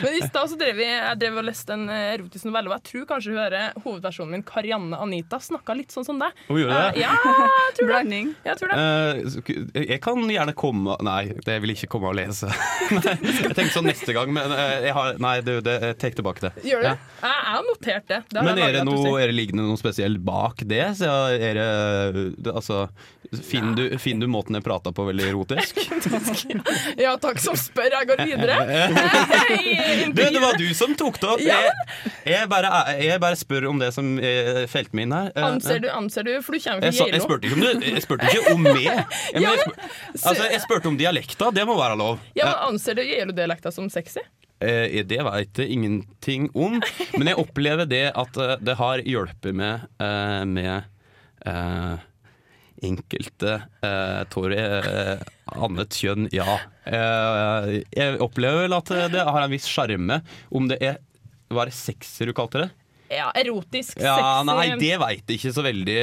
Speaker 3: Men i stad så drev vi, jeg drev og leste en eh, erotisk novelle, og jeg tror kanskje hun hører hovedpersonen min, Karianne Anita, snakka litt sånn som deg.
Speaker 9: Hun gjorde det?
Speaker 3: Eh, ja, jeg tror det. Jeg tror det.
Speaker 9: Uh, jeg kan gjerne komme Nei, det vil jeg ikke komme og lese. *laughs* Nei, jeg tenkte sånn neste gang, men jeg har, nei, du, det, jeg tar tilbake det.
Speaker 3: Gjør du
Speaker 9: Ja.
Speaker 3: Jeg, har notert det. det har
Speaker 9: Men er det, noe, er det liggende noe spesielt bak det? Så er det, det altså, finner, du, finner du måten jeg prata på veldig erotisk? *laughs*
Speaker 3: Ja, takk som spør. Jeg går videre. *laughs*
Speaker 9: Du, det var du som tok det opp! Jeg, jeg, bare, jeg bare spør om det som eh, felte meg inn her. Eh,
Speaker 3: Anser du, anser du, for du kommer fra
Speaker 9: Geilo. jeg, spurte ikke om jeg spurte ikke om meg. Jeg,
Speaker 3: Ja,
Speaker 9: altså, jeg spurte om dialekta. Det må være lov.
Speaker 3: Ja, men Anser du Geilo-dialekta som sexy?
Speaker 9: Eh, det veit jeg ingenting om, men jeg opplever det at eh, det har hjulpet meg med, med eh, enkelte eh, tår eh, annet kjønn, ja. Eh, jeg opplever vel at det har en viss sjarme. Om det er Var det sekser du kalte det?
Speaker 3: Ja, erotisk,
Speaker 9: Ja,
Speaker 3: sexy
Speaker 9: nei, det veit jeg ikke så veldig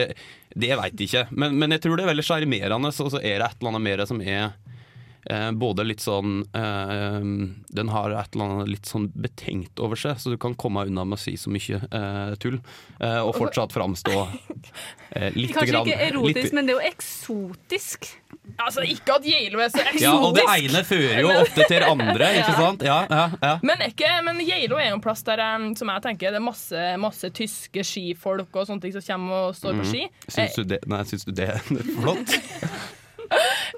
Speaker 9: Det veit jeg ikke. Men, men jeg tror det er veldig sjarmerende, og så er det et eller annet mer som er eh, både litt sånn eh, Den har et eller annet litt sånn betenkt over seg, så du kan komme unna med å si så mye eh, tull. eh, og fortsatt framstå *laughs* eh, litt
Speaker 1: Kanskje
Speaker 9: grann,
Speaker 1: ikke erotisk,
Speaker 9: litt-
Speaker 1: men det er jo eksotisk.
Speaker 3: Altså, ikke at Geilo er så eksotisk.
Speaker 9: Ja, og det ene fører jo ofte til andre, *laughs* ikke sant? Ja, ja, ja.
Speaker 3: Men, ikke, men Geilo er jo en plass der eh, som jeg tenker det er masse, masse tyske skifolk og sånne ting som kommer og står på ski.
Speaker 9: Mm. Syns du det, nei, syns du det er *laughs* flott?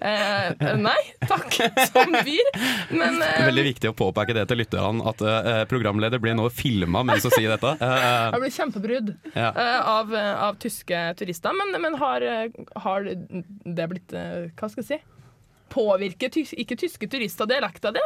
Speaker 3: Eh, nei, takk som byr. Men
Speaker 9: Det
Speaker 3: eh,
Speaker 9: veldig viktig å påpeke det til lytterne, at eh, programleder blir nå filma mens hun sier dette. Eh,
Speaker 3: jeg blir kjempebrudd
Speaker 9: Ja.
Speaker 3: eh, av, av tyske turister. Men, men har, eh, har det blitt eh, Hva skal jeg si? Påvirker tys ikke tyske turister dialekta di?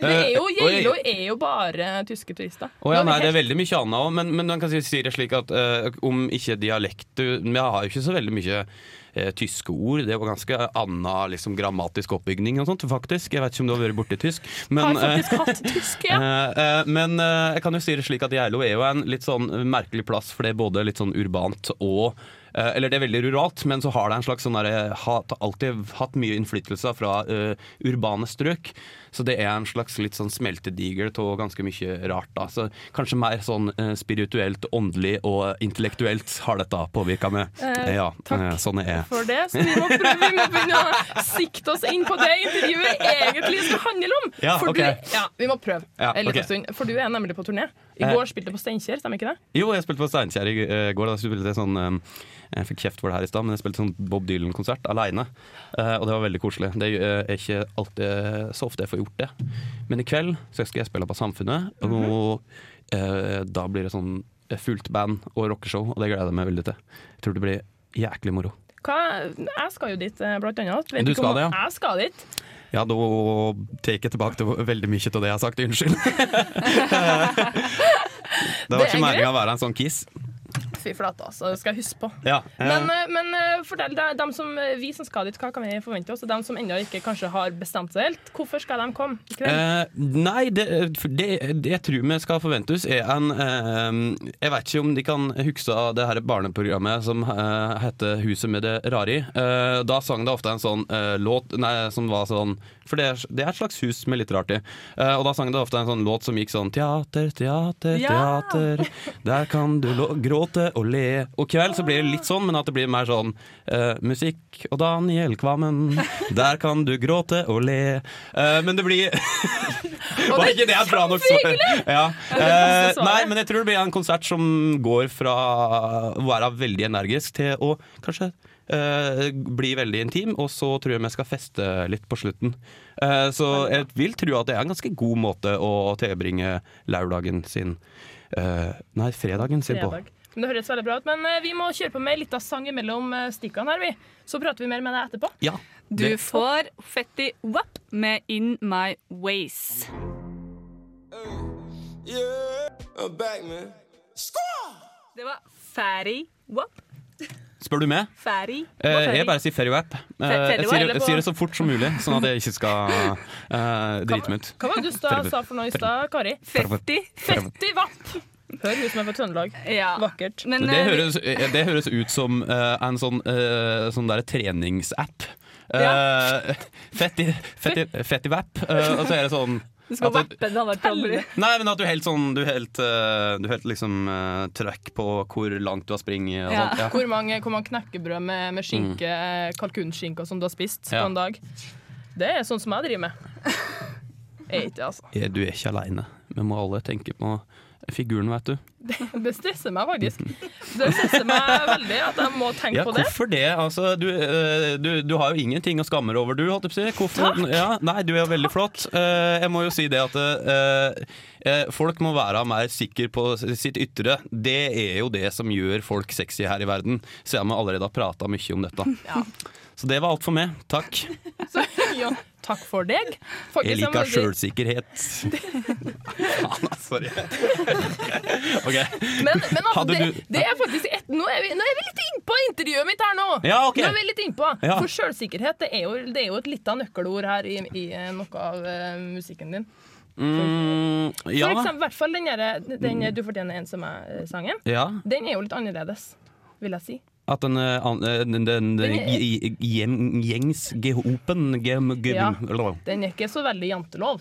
Speaker 3: Det er jo,
Speaker 9: Eh,
Speaker 3: Geilo er jo bare tyske turister.
Speaker 9: Å ja, nei, det er veldig mye annet òg, men, men man kan si, det slik at uh, om ikke dialekt Vi har jo ikke så veldig mye uh, tyske ord. Det var ganske annen liksom, grammatisk oppbygning og sånt, faktisk. Jeg vet ikke om du har vært borti tysk. Men,
Speaker 3: Har faktisk
Speaker 9: uh,
Speaker 3: hatt tysk, ja. *laughs*
Speaker 9: eh, eh, men eh, jeg kan jo si det slik at Geilo er jo en litt sånn merkelig plass, for det er både litt sånn urbant og eh, eller det er veldig ruralt, men så har det en slags sånn der, har alltid hatt mye innflytelse fra eh, urbane strøk. Så det er en slags litt sånn smeltedigel av ganske mye rart. da. Så Kanskje mer sånn eh, spirituelt, åndelig og intellektuelt har dette påvirka meg.
Speaker 3: Eh,
Speaker 9: ja,
Speaker 3: takk.
Speaker 9: eh, sånn er jeg.
Speaker 3: for det, så vi må, prøve, vi må begynne å sikte oss inn på det intervjuet egentlig skal handle om.
Speaker 9: Ja,
Speaker 3: for
Speaker 9: okay.
Speaker 3: du, ja, vi må prøve
Speaker 9: Ja,
Speaker 3: en liten
Speaker 9: okay.
Speaker 3: stund. For du er nemlig på turné. I
Speaker 9: Eh.
Speaker 3: går spilte du på Steinkjer, stemmer ikke det?
Speaker 9: Jo, jeg spilte på Steinkjer i eh, går. Da spilte jeg sånn eh, Jeg fikk kjeft for det her i stad, men jeg spilte sånn Bob Dylan-konsert aleine. og det var veldig koselig. Det eh, er ikke alltid så ofte jeg får gjort det. Men i kveld så skal jeg spille på Samfunnet, og eh, da blir det sånn fullt band og rockeshow, og det gleder jeg meg veldig til. Jeg tror det blir jæklig moro.
Speaker 3: Hva, jeg skal jo dit, eh, blant annet. Vet
Speaker 9: Du skal
Speaker 3: om-
Speaker 9: det, ja.
Speaker 3: Jeg skal dit.
Speaker 9: Ja, da tar jeg tilbake til veldig mye av det jeg har sagt. Unnskyld. *laughs* *laughs* det var ikke meninga å være en sånn kiss.
Speaker 3: Fy flate, altså. Det skal jeg huske på.
Speaker 9: Ja, eh,
Speaker 3: Men, men eh, fortell dem som, eh, vi som skal dit, hva kan vi forvente oss? Og dem som ennå ikke kanskje har bestemt seg helt, hvorfor skal de komme i kveld?
Speaker 9: Eh, nei, det, det, det jeg tror vi skal forvente oss, er en eh, Jeg vet ikke om de kan huske av det her barneprogrammet som eh, heter 'Huset med det rare i'. Eh, da sang det ofte en sånn låt nei, som var sånn For det er, det er et slags hus med litt rart i. Eh, og da sang det ofte en sånn låt som gikk sånn Teater, teater,
Speaker 3: Ja!
Speaker 9: teater. Der kan du gråte og le. Og kveld så blir det litt sånn, men at det blir mer sånn uh, musikk og Daniel Kvammen, der kan du gråte og le. Uh, men det blir *laughs* Var ikke det bra nok? Så, ja.
Speaker 10: svaret.
Speaker 9: nei, men jeg tror det blir en konsert som går fra å være veldig energisk til å kanskje Uh, bli veldig intim, og så tror jeg vi skal feste litt på slutten. Uh, så jeg vil tro at det er en ganske god måte å tilbringe lørdagen sin uh, Nei, fredagen sin på.
Speaker 3: Men Det høres veldig bra ut, men eh, vi må kjøre på med litt av sang mellom eh, stikkene her, vi. Så prater vi mer med deg etterpå.
Speaker 9: Ja.
Speaker 1: Du får Fetty Wap med In My Ways. Det var Fatty Wap.
Speaker 9: Spør du meg?
Speaker 1: Ferry.
Speaker 9: Eh, jeg bare sier Ferrywap. Eh, jeg
Speaker 1: Wap,
Speaker 9: sier, jeg sier det så fort som mulig, sånn at jeg ikke skal eh, drite meg ut.
Speaker 3: Hva var det du sa for noe i stad, Kari?
Speaker 9: Fetti.
Speaker 3: Fetti Vapp. Hør hun som er fra Trøndelag. Vakkert.
Speaker 1: Men,
Speaker 9: det,
Speaker 1: eh,
Speaker 9: høres, eh, det høres ut som uh, en sånn, uh, sånn treningsapp. Uh, *laughs* Fetti, fetti, Fettivap. eh, og så er det sånn
Speaker 1: Du skal vappe det andre trøbbel.
Speaker 9: Nei, men at du helt sånn Du helt, du helt liksom uh, trøkk på hvor langt du har springet og
Speaker 3: Ja.
Speaker 9: sånt. Ja.
Speaker 3: Hvor mange, hvor mange knekkebrød med, med skinke, mm. kalkunskinke som du har spist
Speaker 9: Ja.
Speaker 3: på en dag? Det er sånn som jeg driver med. *laughs* Jeg er ikke, altså.
Speaker 9: Du er ikke aleine. Vi må alle tenke på figuren, vet du.
Speaker 3: Det, *laughs* det stresser meg faktisk. Det stresser meg veldig at jeg må tenke
Speaker 9: Ja,
Speaker 3: på det.
Speaker 9: hvorfor det? Altså, du, eh, du, du har jo ingenting å skamme deg over, du. Holdt jeg på å si. Hvorfor? Ja, nei, du er jo veldig flott. Eh, jeg må jo si det at eh, eh, folk må være mer sikre på sitt ytre. Det er jo det som gjør folk sexy her i verden, siden vi allerede har prata mye om dette. Så det var alt for meg. Takk.
Speaker 3: Så, ja, takk for deg. Faktisk,
Speaker 9: Jeg liker sjølsikkerhet. Faen, *laughs* sorry. OK.
Speaker 3: Men, men altså, det, det er faktisk et, nå, er vi, nå er vi litt innpå intervjuet mitt her nå!
Speaker 9: Ja, ok.
Speaker 3: Nå er vi litt innpå.
Speaker 9: Ja.
Speaker 3: For sjølsikkerhet det er, jo, det er jo et lite nøkkelord her i, i eh, noe av uh, musikken din.
Speaker 9: Mm,
Speaker 3: For
Speaker 9: ja.
Speaker 3: eksempel, i hvert fall den, der, den 'Du fortjener en som er'-sangen.
Speaker 9: ja.
Speaker 3: Den er jo litt annerledes, vil jeg si.
Speaker 9: At den, eh, eh, den, den, den
Speaker 3: Den
Speaker 9: gjengs gehopen
Speaker 3: Ja. Den er ikke så veldig jantelov.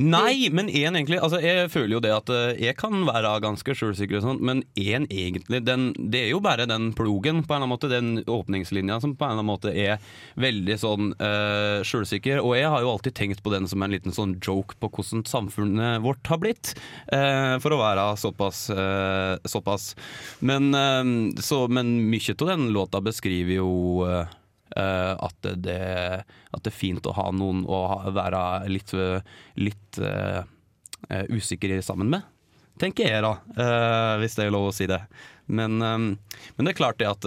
Speaker 9: Nei, men en egentlig altså Jeg føler jo det at eh, jeg kan være ganske sjølsikker, og sånt, men en egentlig den, Det er jo bare den plogen, på en eller annen måte den åpningslinja, som på en eller annen måte er veldig sånn uh, sjølsikker. Og jeg har jo alltid tenkt på den som en liten sånn joke på hvordan samfunnet vårt har blitt. uh, for å være såpass. Uh, såpass. Men, uh, så, men mye av den låta beskriver jo Eh, at, det, at det er fint å ha noen å ha, være litt, litt uh, usikker sammen med, tenker jeg da, Uh, hvis det er lov å si det. Men, eh, men det er klart det at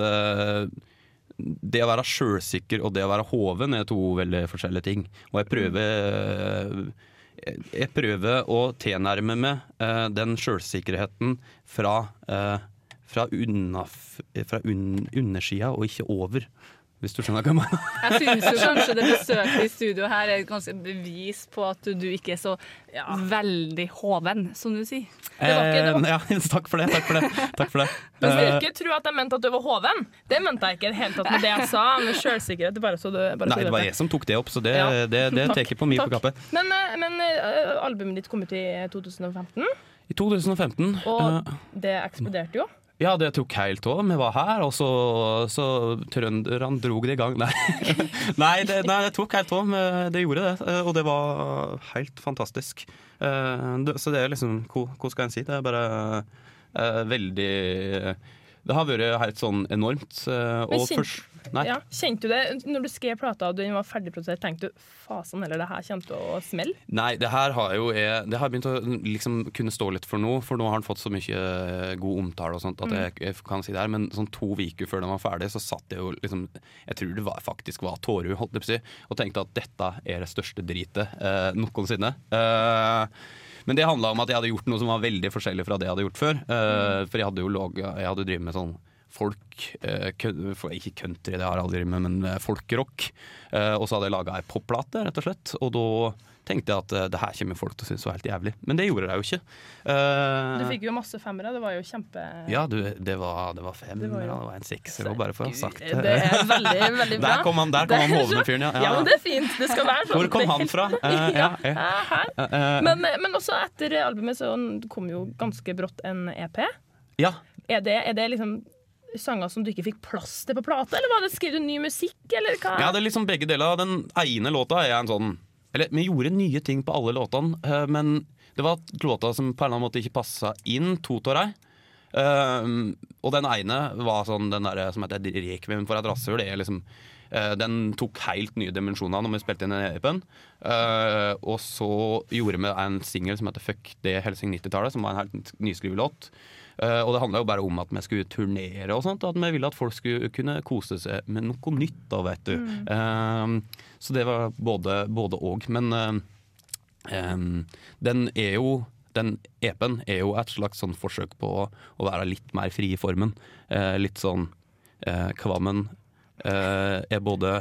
Speaker 9: det å være sjølsikker og det å være hoven er to veldig forskjellige ting. Og jeg prøver jeg prøver å tilnærme meg den sjølsikkerheten fra, fra, unna, fra un, undersida og ikke over, hvis du skjønner hva jeg mener.
Speaker 1: Jeg syns kanskje det besøket i studio her er et bevis på at du ikke er så veldig hoven, som du sier.
Speaker 3: Det var ikke- det var-
Speaker 9: Eh, ja, *laughs* takk for det. Takk for det. Takk for det.
Speaker 3: Men skal
Speaker 9: Eh,
Speaker 3: ikke tro at jeg mente at du var hoven. Det mente jeg ikke i det hele tatt med det jeg sa med sjølsikkerhet. Bare så du, bare
Speaker 9: Nei, det var jeg som tok det opp, så det,
Speaker 3: Ja.
Speaker 9: det, det tar jeg på min på kappet.
Speaker 3: Men, eh, men albumet ditt kom ut i 2015,
Speaker 9: I 2015
Speaker 3: og det eksploderte jo.
Speaker 9: Ja, det tok helt av. Vi var her, og så, så trønderne drog det i gang. Nei, *laughs* nei, det, nei det tok helt av. Det gjorde det, eh, og det var helt fantastisk. Eh, Så det er liksom Hva, skal en si? Det er bare eh, veldig Det har vært helt sånn enormt. eh,
Speaker 3: Men
Speaker 9: Og
Speaker 3: kjent-
Speaker 9: først Nei.
Speaker 3: Ja, kjente du det når du skrev plata og den var ferdigprodusert? Tenkte du fasen eller det her kommer til å smelle?
Speaker 9: Nei, det her har jo jeg, det har begynt å liksom kunne stå litt for nå, for nå har han fått så mye eh, god omtale og sånt at
Speaker 3: Mm.
Speaker 9: jeg, jeg kan si det her, men sånn to uker før den var ferdig, så satt jeg jo liksom Jeg tror det var, faktisk var tårer, holdt jeg på å si, og tenkte at dette er det største dritet eh, noensinne. Eh, men det handla om at jeg hadde gjort noe som var veldig forskjellig fra det jeg hadde gjort før. Uh, for jeg hadde jo laget, jeg hadde drevet med sånn folk uh, Ikke country, det har jeg aldri drevet med, men eh, folkrock. Og så hadde jeg laga ei popplate, rett og slett. Og da tenkte jeg at uh, det her kommer folk til å synes var helt jævlig. Men det gjorde de jo ikke. Uh,
Speaker 3: Du fikk jo masse femmere. Det var jo kjempe...
Speaker 9: ja, du, det var, det var fem,
Speaker 3: Det
Speaker 9: det
Speaker 3: var jo-
Speaker 9: det var en sekser òg, bare for å ha sagt
Speaker 3: Det er veldig, veldig bra.
Speaker 9: Der kom han, der kom han
Speaker 3: Det
Speaker 9: hovne fyren, ja.
Speaker 3: Ja, men det er fint. Det skal være sånn.
Speaker 9: Hvor kom han fra? Uh, *laughs* ja, ja.
Speaker 3: Men, men også etter albumet så kom jo ganske brått en EP.
Speaker 9: Ja.
Speaker 8: Er det, er det liksom sanger som du ikke fikk plass til på plate, eller var det skrevet du ny musikk, eller hva?
Speaker 9: Ja, det er liksom begge deler. Den ene låta er en sånn Eller vi gjorde nye ting på alle låtene, eh, men det var låter som på en eller annen måte ikke passa inn, to av dem. Uh, og den ene var sånn den der som heter 'Rekviem for et er liksom uh, den tok helt nye dimensjoner når vi spilte inn den EP-en. Uh, og så gjorde vi en singel som heter 'Fuck det Helsing 90-tallet', som var en helt nyskrevet låt. Eh, og det handla jo bare om at vi skulle turnere og sånt, og at vi ville at folk skulle kunne kose seg med noe nytt. da, vet du.
Speaker 11: Mm.
Speaker 9: Eh, så det var både, både og. Men eh, den er jo den EP-en er jo et slags sånn forsøk på å, å være litt mer fri i formen. Eh, litt sånn eh, Kvammen eh, er både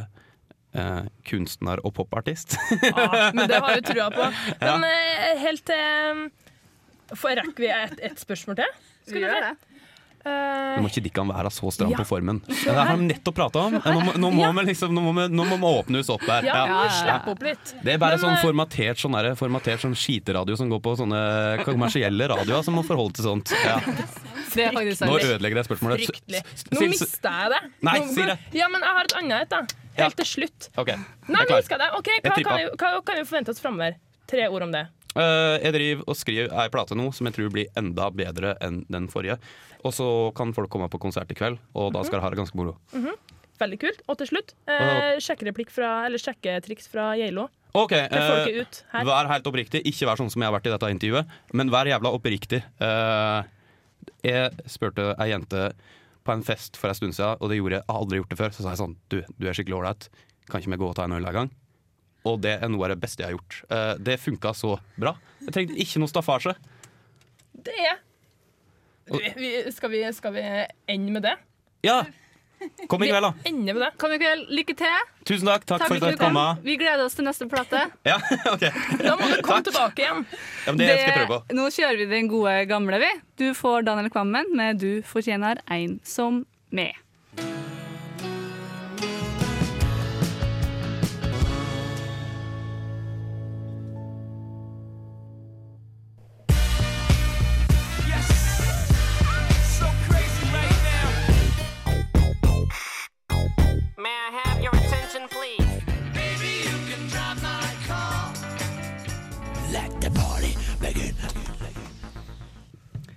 Speaker 9: eh, kunstner og popartist.
Speaker 8: Ja, *laughs* men det har vi trua på. Men helt til Rekker vi et, et spørsmål til? Skal
Speaker 1: Vi gjør
Speaker 8: se? Eh,
Speaker 9: Nå må ikke Dikkan være så stram
Speaker 8: Ja.
Speaker 9: på formen. Det har vi nettopp prata om. Nå må, nå, må vi liksom, nå, må vi, nå må vi åpnes opp her.
Speaker 8: Ja,
Speaker 9: Ja.
Speaker 8: vi opp litt.
Speaker 9: Det er bare
Speaker 8: Men,
Speaker 9: sånn
Speaker 8: eh,
Speaker 9: formatert sånn, der, formatert sånn skiteradio som går på sånne kommersielle radioer som må forholde til sånt. Ja.
Speaker 1: Det er faktisk
Speaker 9: Nå ødelegger jeg spørsmålet.
Speaker 8: Fryktelig. Nå mista jeg det.
Speaker 9: Nei, si det.
Speaker 8: Ja, men jeg har et annet et, da.
Speaker 9: Ja.
Speaker 8: Helt til slutt.
Speaker 9: Okay.
Speaker 8: Nei,
Speaker 9: jeg
Speaker 8: det.
Speaker 9: Okay,
Speaker 8: hva, kan vi, hva kan vi forvente oss framover? Tre ord om det.
Speaker 9: Eh, jeg driver og skriver ei plate nå som jeg tror blir enda bedre enn den forrige. Og så kan folk komme på konsert i kveld, og da skal dere ha det ganske moro.
Speaker 8: Mhm. Veldig kult. Og til slutt, uh, fra, eller sjekketriks fra Geilo.
Speaker 9: Ok,
Speaker 8: her.
Speaker 9: Vær helt oppriktig. Ikke vær sånn som jeg har vært i dette intervjuet, men vær jævla oppriktig. Uh, jeg spurte ei jente på en fest for en stund siden, og det gjorde jeg aldri gjort det før. Så sa jeg sånn Du, du er skikkelig ålreit. Kan ikke vi gå og ta en øl en gang? Og det er noe av det beste jeg har gjort. Uh, det funka så bra. Jeg trengte ikke noe staffasje.
Speaker 8: Det er vi, skal, vi, skal vi ende med det?
Speaker 9: Ja! Kom i kveld, da.
Speaker 8: Vi ender med det.
Speaker 1: Kom i kveld. Lykke til.
Speaker 9: Tusen takk. Takk, for at du kom.
Speaker 1: Vi gleder oss til neste plate. *laughs*
Speaker 9: Ja, ok.
Speaker 8: Da må du komme tilbake igjen.
Speaker 9: Ja, men det skal jeg prøve på.
Speaker 1: Nå kjører vi den gode gamle, vi. Du får Daniel Kvammen med 'Du fortjener en som meg'.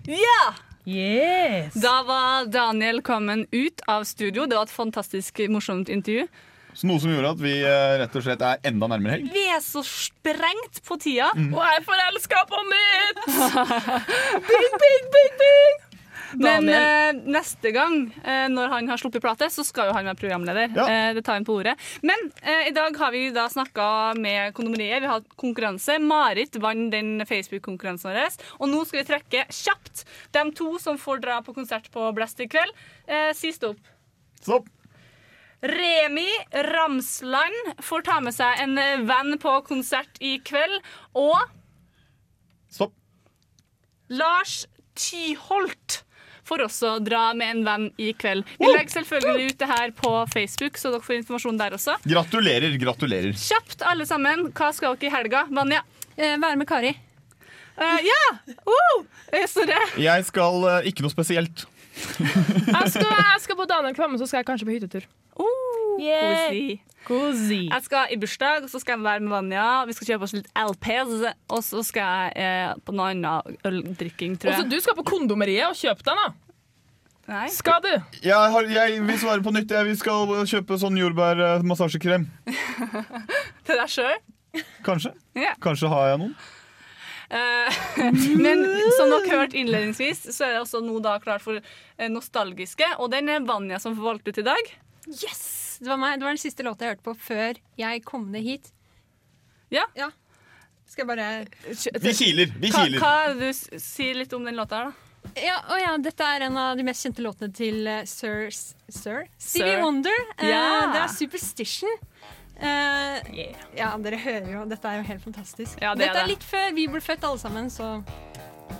Speaker 1: Ja!
Speaker 8: Yes.
Speaker 1: Da var Daniel kommet ut av studio. Det var et fantastisk morsomt intervju.
Speaker 4: Så noe som gjorde at vi eh, rett og slett er enda nærmere helg.
Speaker 1: Vi er så sprengt på tida.
Speaker 8: Og jeg er forelska på nytt! *laughs*
Speaker 1: bing, bing, bing, bing! Men eh, neste gang, eh, når han har sluppet plate, så skal jo han være programleder. Eh, det tar han på ordet. Men eh, i dag har vi da snakka med Kondomeriet. Vi har hatt konkurranse. Marit vant den Facebook-konkurransen vår. Og nå skal vi trekke kjapt de to som får dra på konsert på Blast i kveld. Eh, si stopp.
Speaker 4: Stopp.
Speaker 1: Remi Ramsland får ta med seg en eh, venn på konsert i kveld. Og
Speaker 4: Stopp.
Speaker 1: Lars Tyholt får også dra med en venn i kveld. Vi legger selvfølgelig ut det her på Facebook, så dere får informasjon der også.
Speaker 4: Gratulerer, gratulerer.
Speaker 1: Kjapt, alle sammen. Hva skal dere i helga? Vanja?
Speaker 2: Eh, være med Kari.
Speaker 1: Eh, ja! Uh! Eh, Snorre?
Speaker 4: Jeg skal eh, ikke noe spesielt.
Speaker 8: Jeg skal, jeg skal på Daniel Kvamme, så skal jeg kanskje på hyttetur.
Speaker 1: Koselig.
Speaker 8: Cozy.
Speaker 1: Jeg skal i bursdag, så skal jeg være med Vanja. Vi skal kjøpe oss litt LPs, og så skal jeg eh, på noe annet øldrikking, tror
Speaker 8: Og så du skal på kondomeriet og kjøpe deg, da?
Speaker 1: Nei.
Speaker 8: Skal du?
Speaker 4: Jeg, har, jeg vil svare på nytt. Jeg vi skal kjøpe sånn jordbærmassasjekrem. *laughs*
Speaker 1: Til deg sjøl.
Speaker 4: Kanskje.
Speaker 1: Yeah.
Speaker 4: Kanskje har jeg noen.
Speaker 1: Eh, *laughs* men som dere hørte innledningsvis, så er det også nå da klart for eh, nostalgiske. Og den er Vanja som får valgt ut i dag.
Speaker 2: Yes! Det var meg. Det var den siste låta jeg hørte på før jeg kom ned hit.
Speaker 1: Ja.
Speaker 2: Skal jeg bare
Speaker 4: Vi kiler. Vi kiler.
Speaker 1: hva hva du sier litt om den låta her, da?
Speaker 2: Ja, å ja, dette er en av de mest kjente låtene til uh, Sir, Sir? Stevie
Speaker 1: Sir.
Speaker 2: Wonder. Uh,
Speaker 1: yeah.
Speaker 2: Det er Superstition. Eh, Ja, dere hører jo. Dette er jo helt fantastisk.
Speaker 1: Ja, det er
Speaker 2: dette er
Speaker 1: det.
Speaker 2: litt før vi ble født alle sammen, så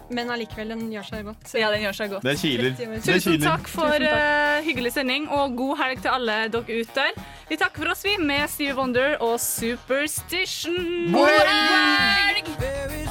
Speaker 2: Men allikevel, den gjør seg godt.
Speaker 1: Ja, den gjør seg godt.
Speaker 4: Det kiler.
Speaker 2: 30 år.
Speaker 4: Det
Speaker 1: Tusen takk for
Speaker 2: Tusen takk.
Speaker 1: eh, hyggelig sending, og god helg til alle dere ute der. Vi takker for oss, vi, med Steve Wonder og Superstition.
Speaker 4: God helg!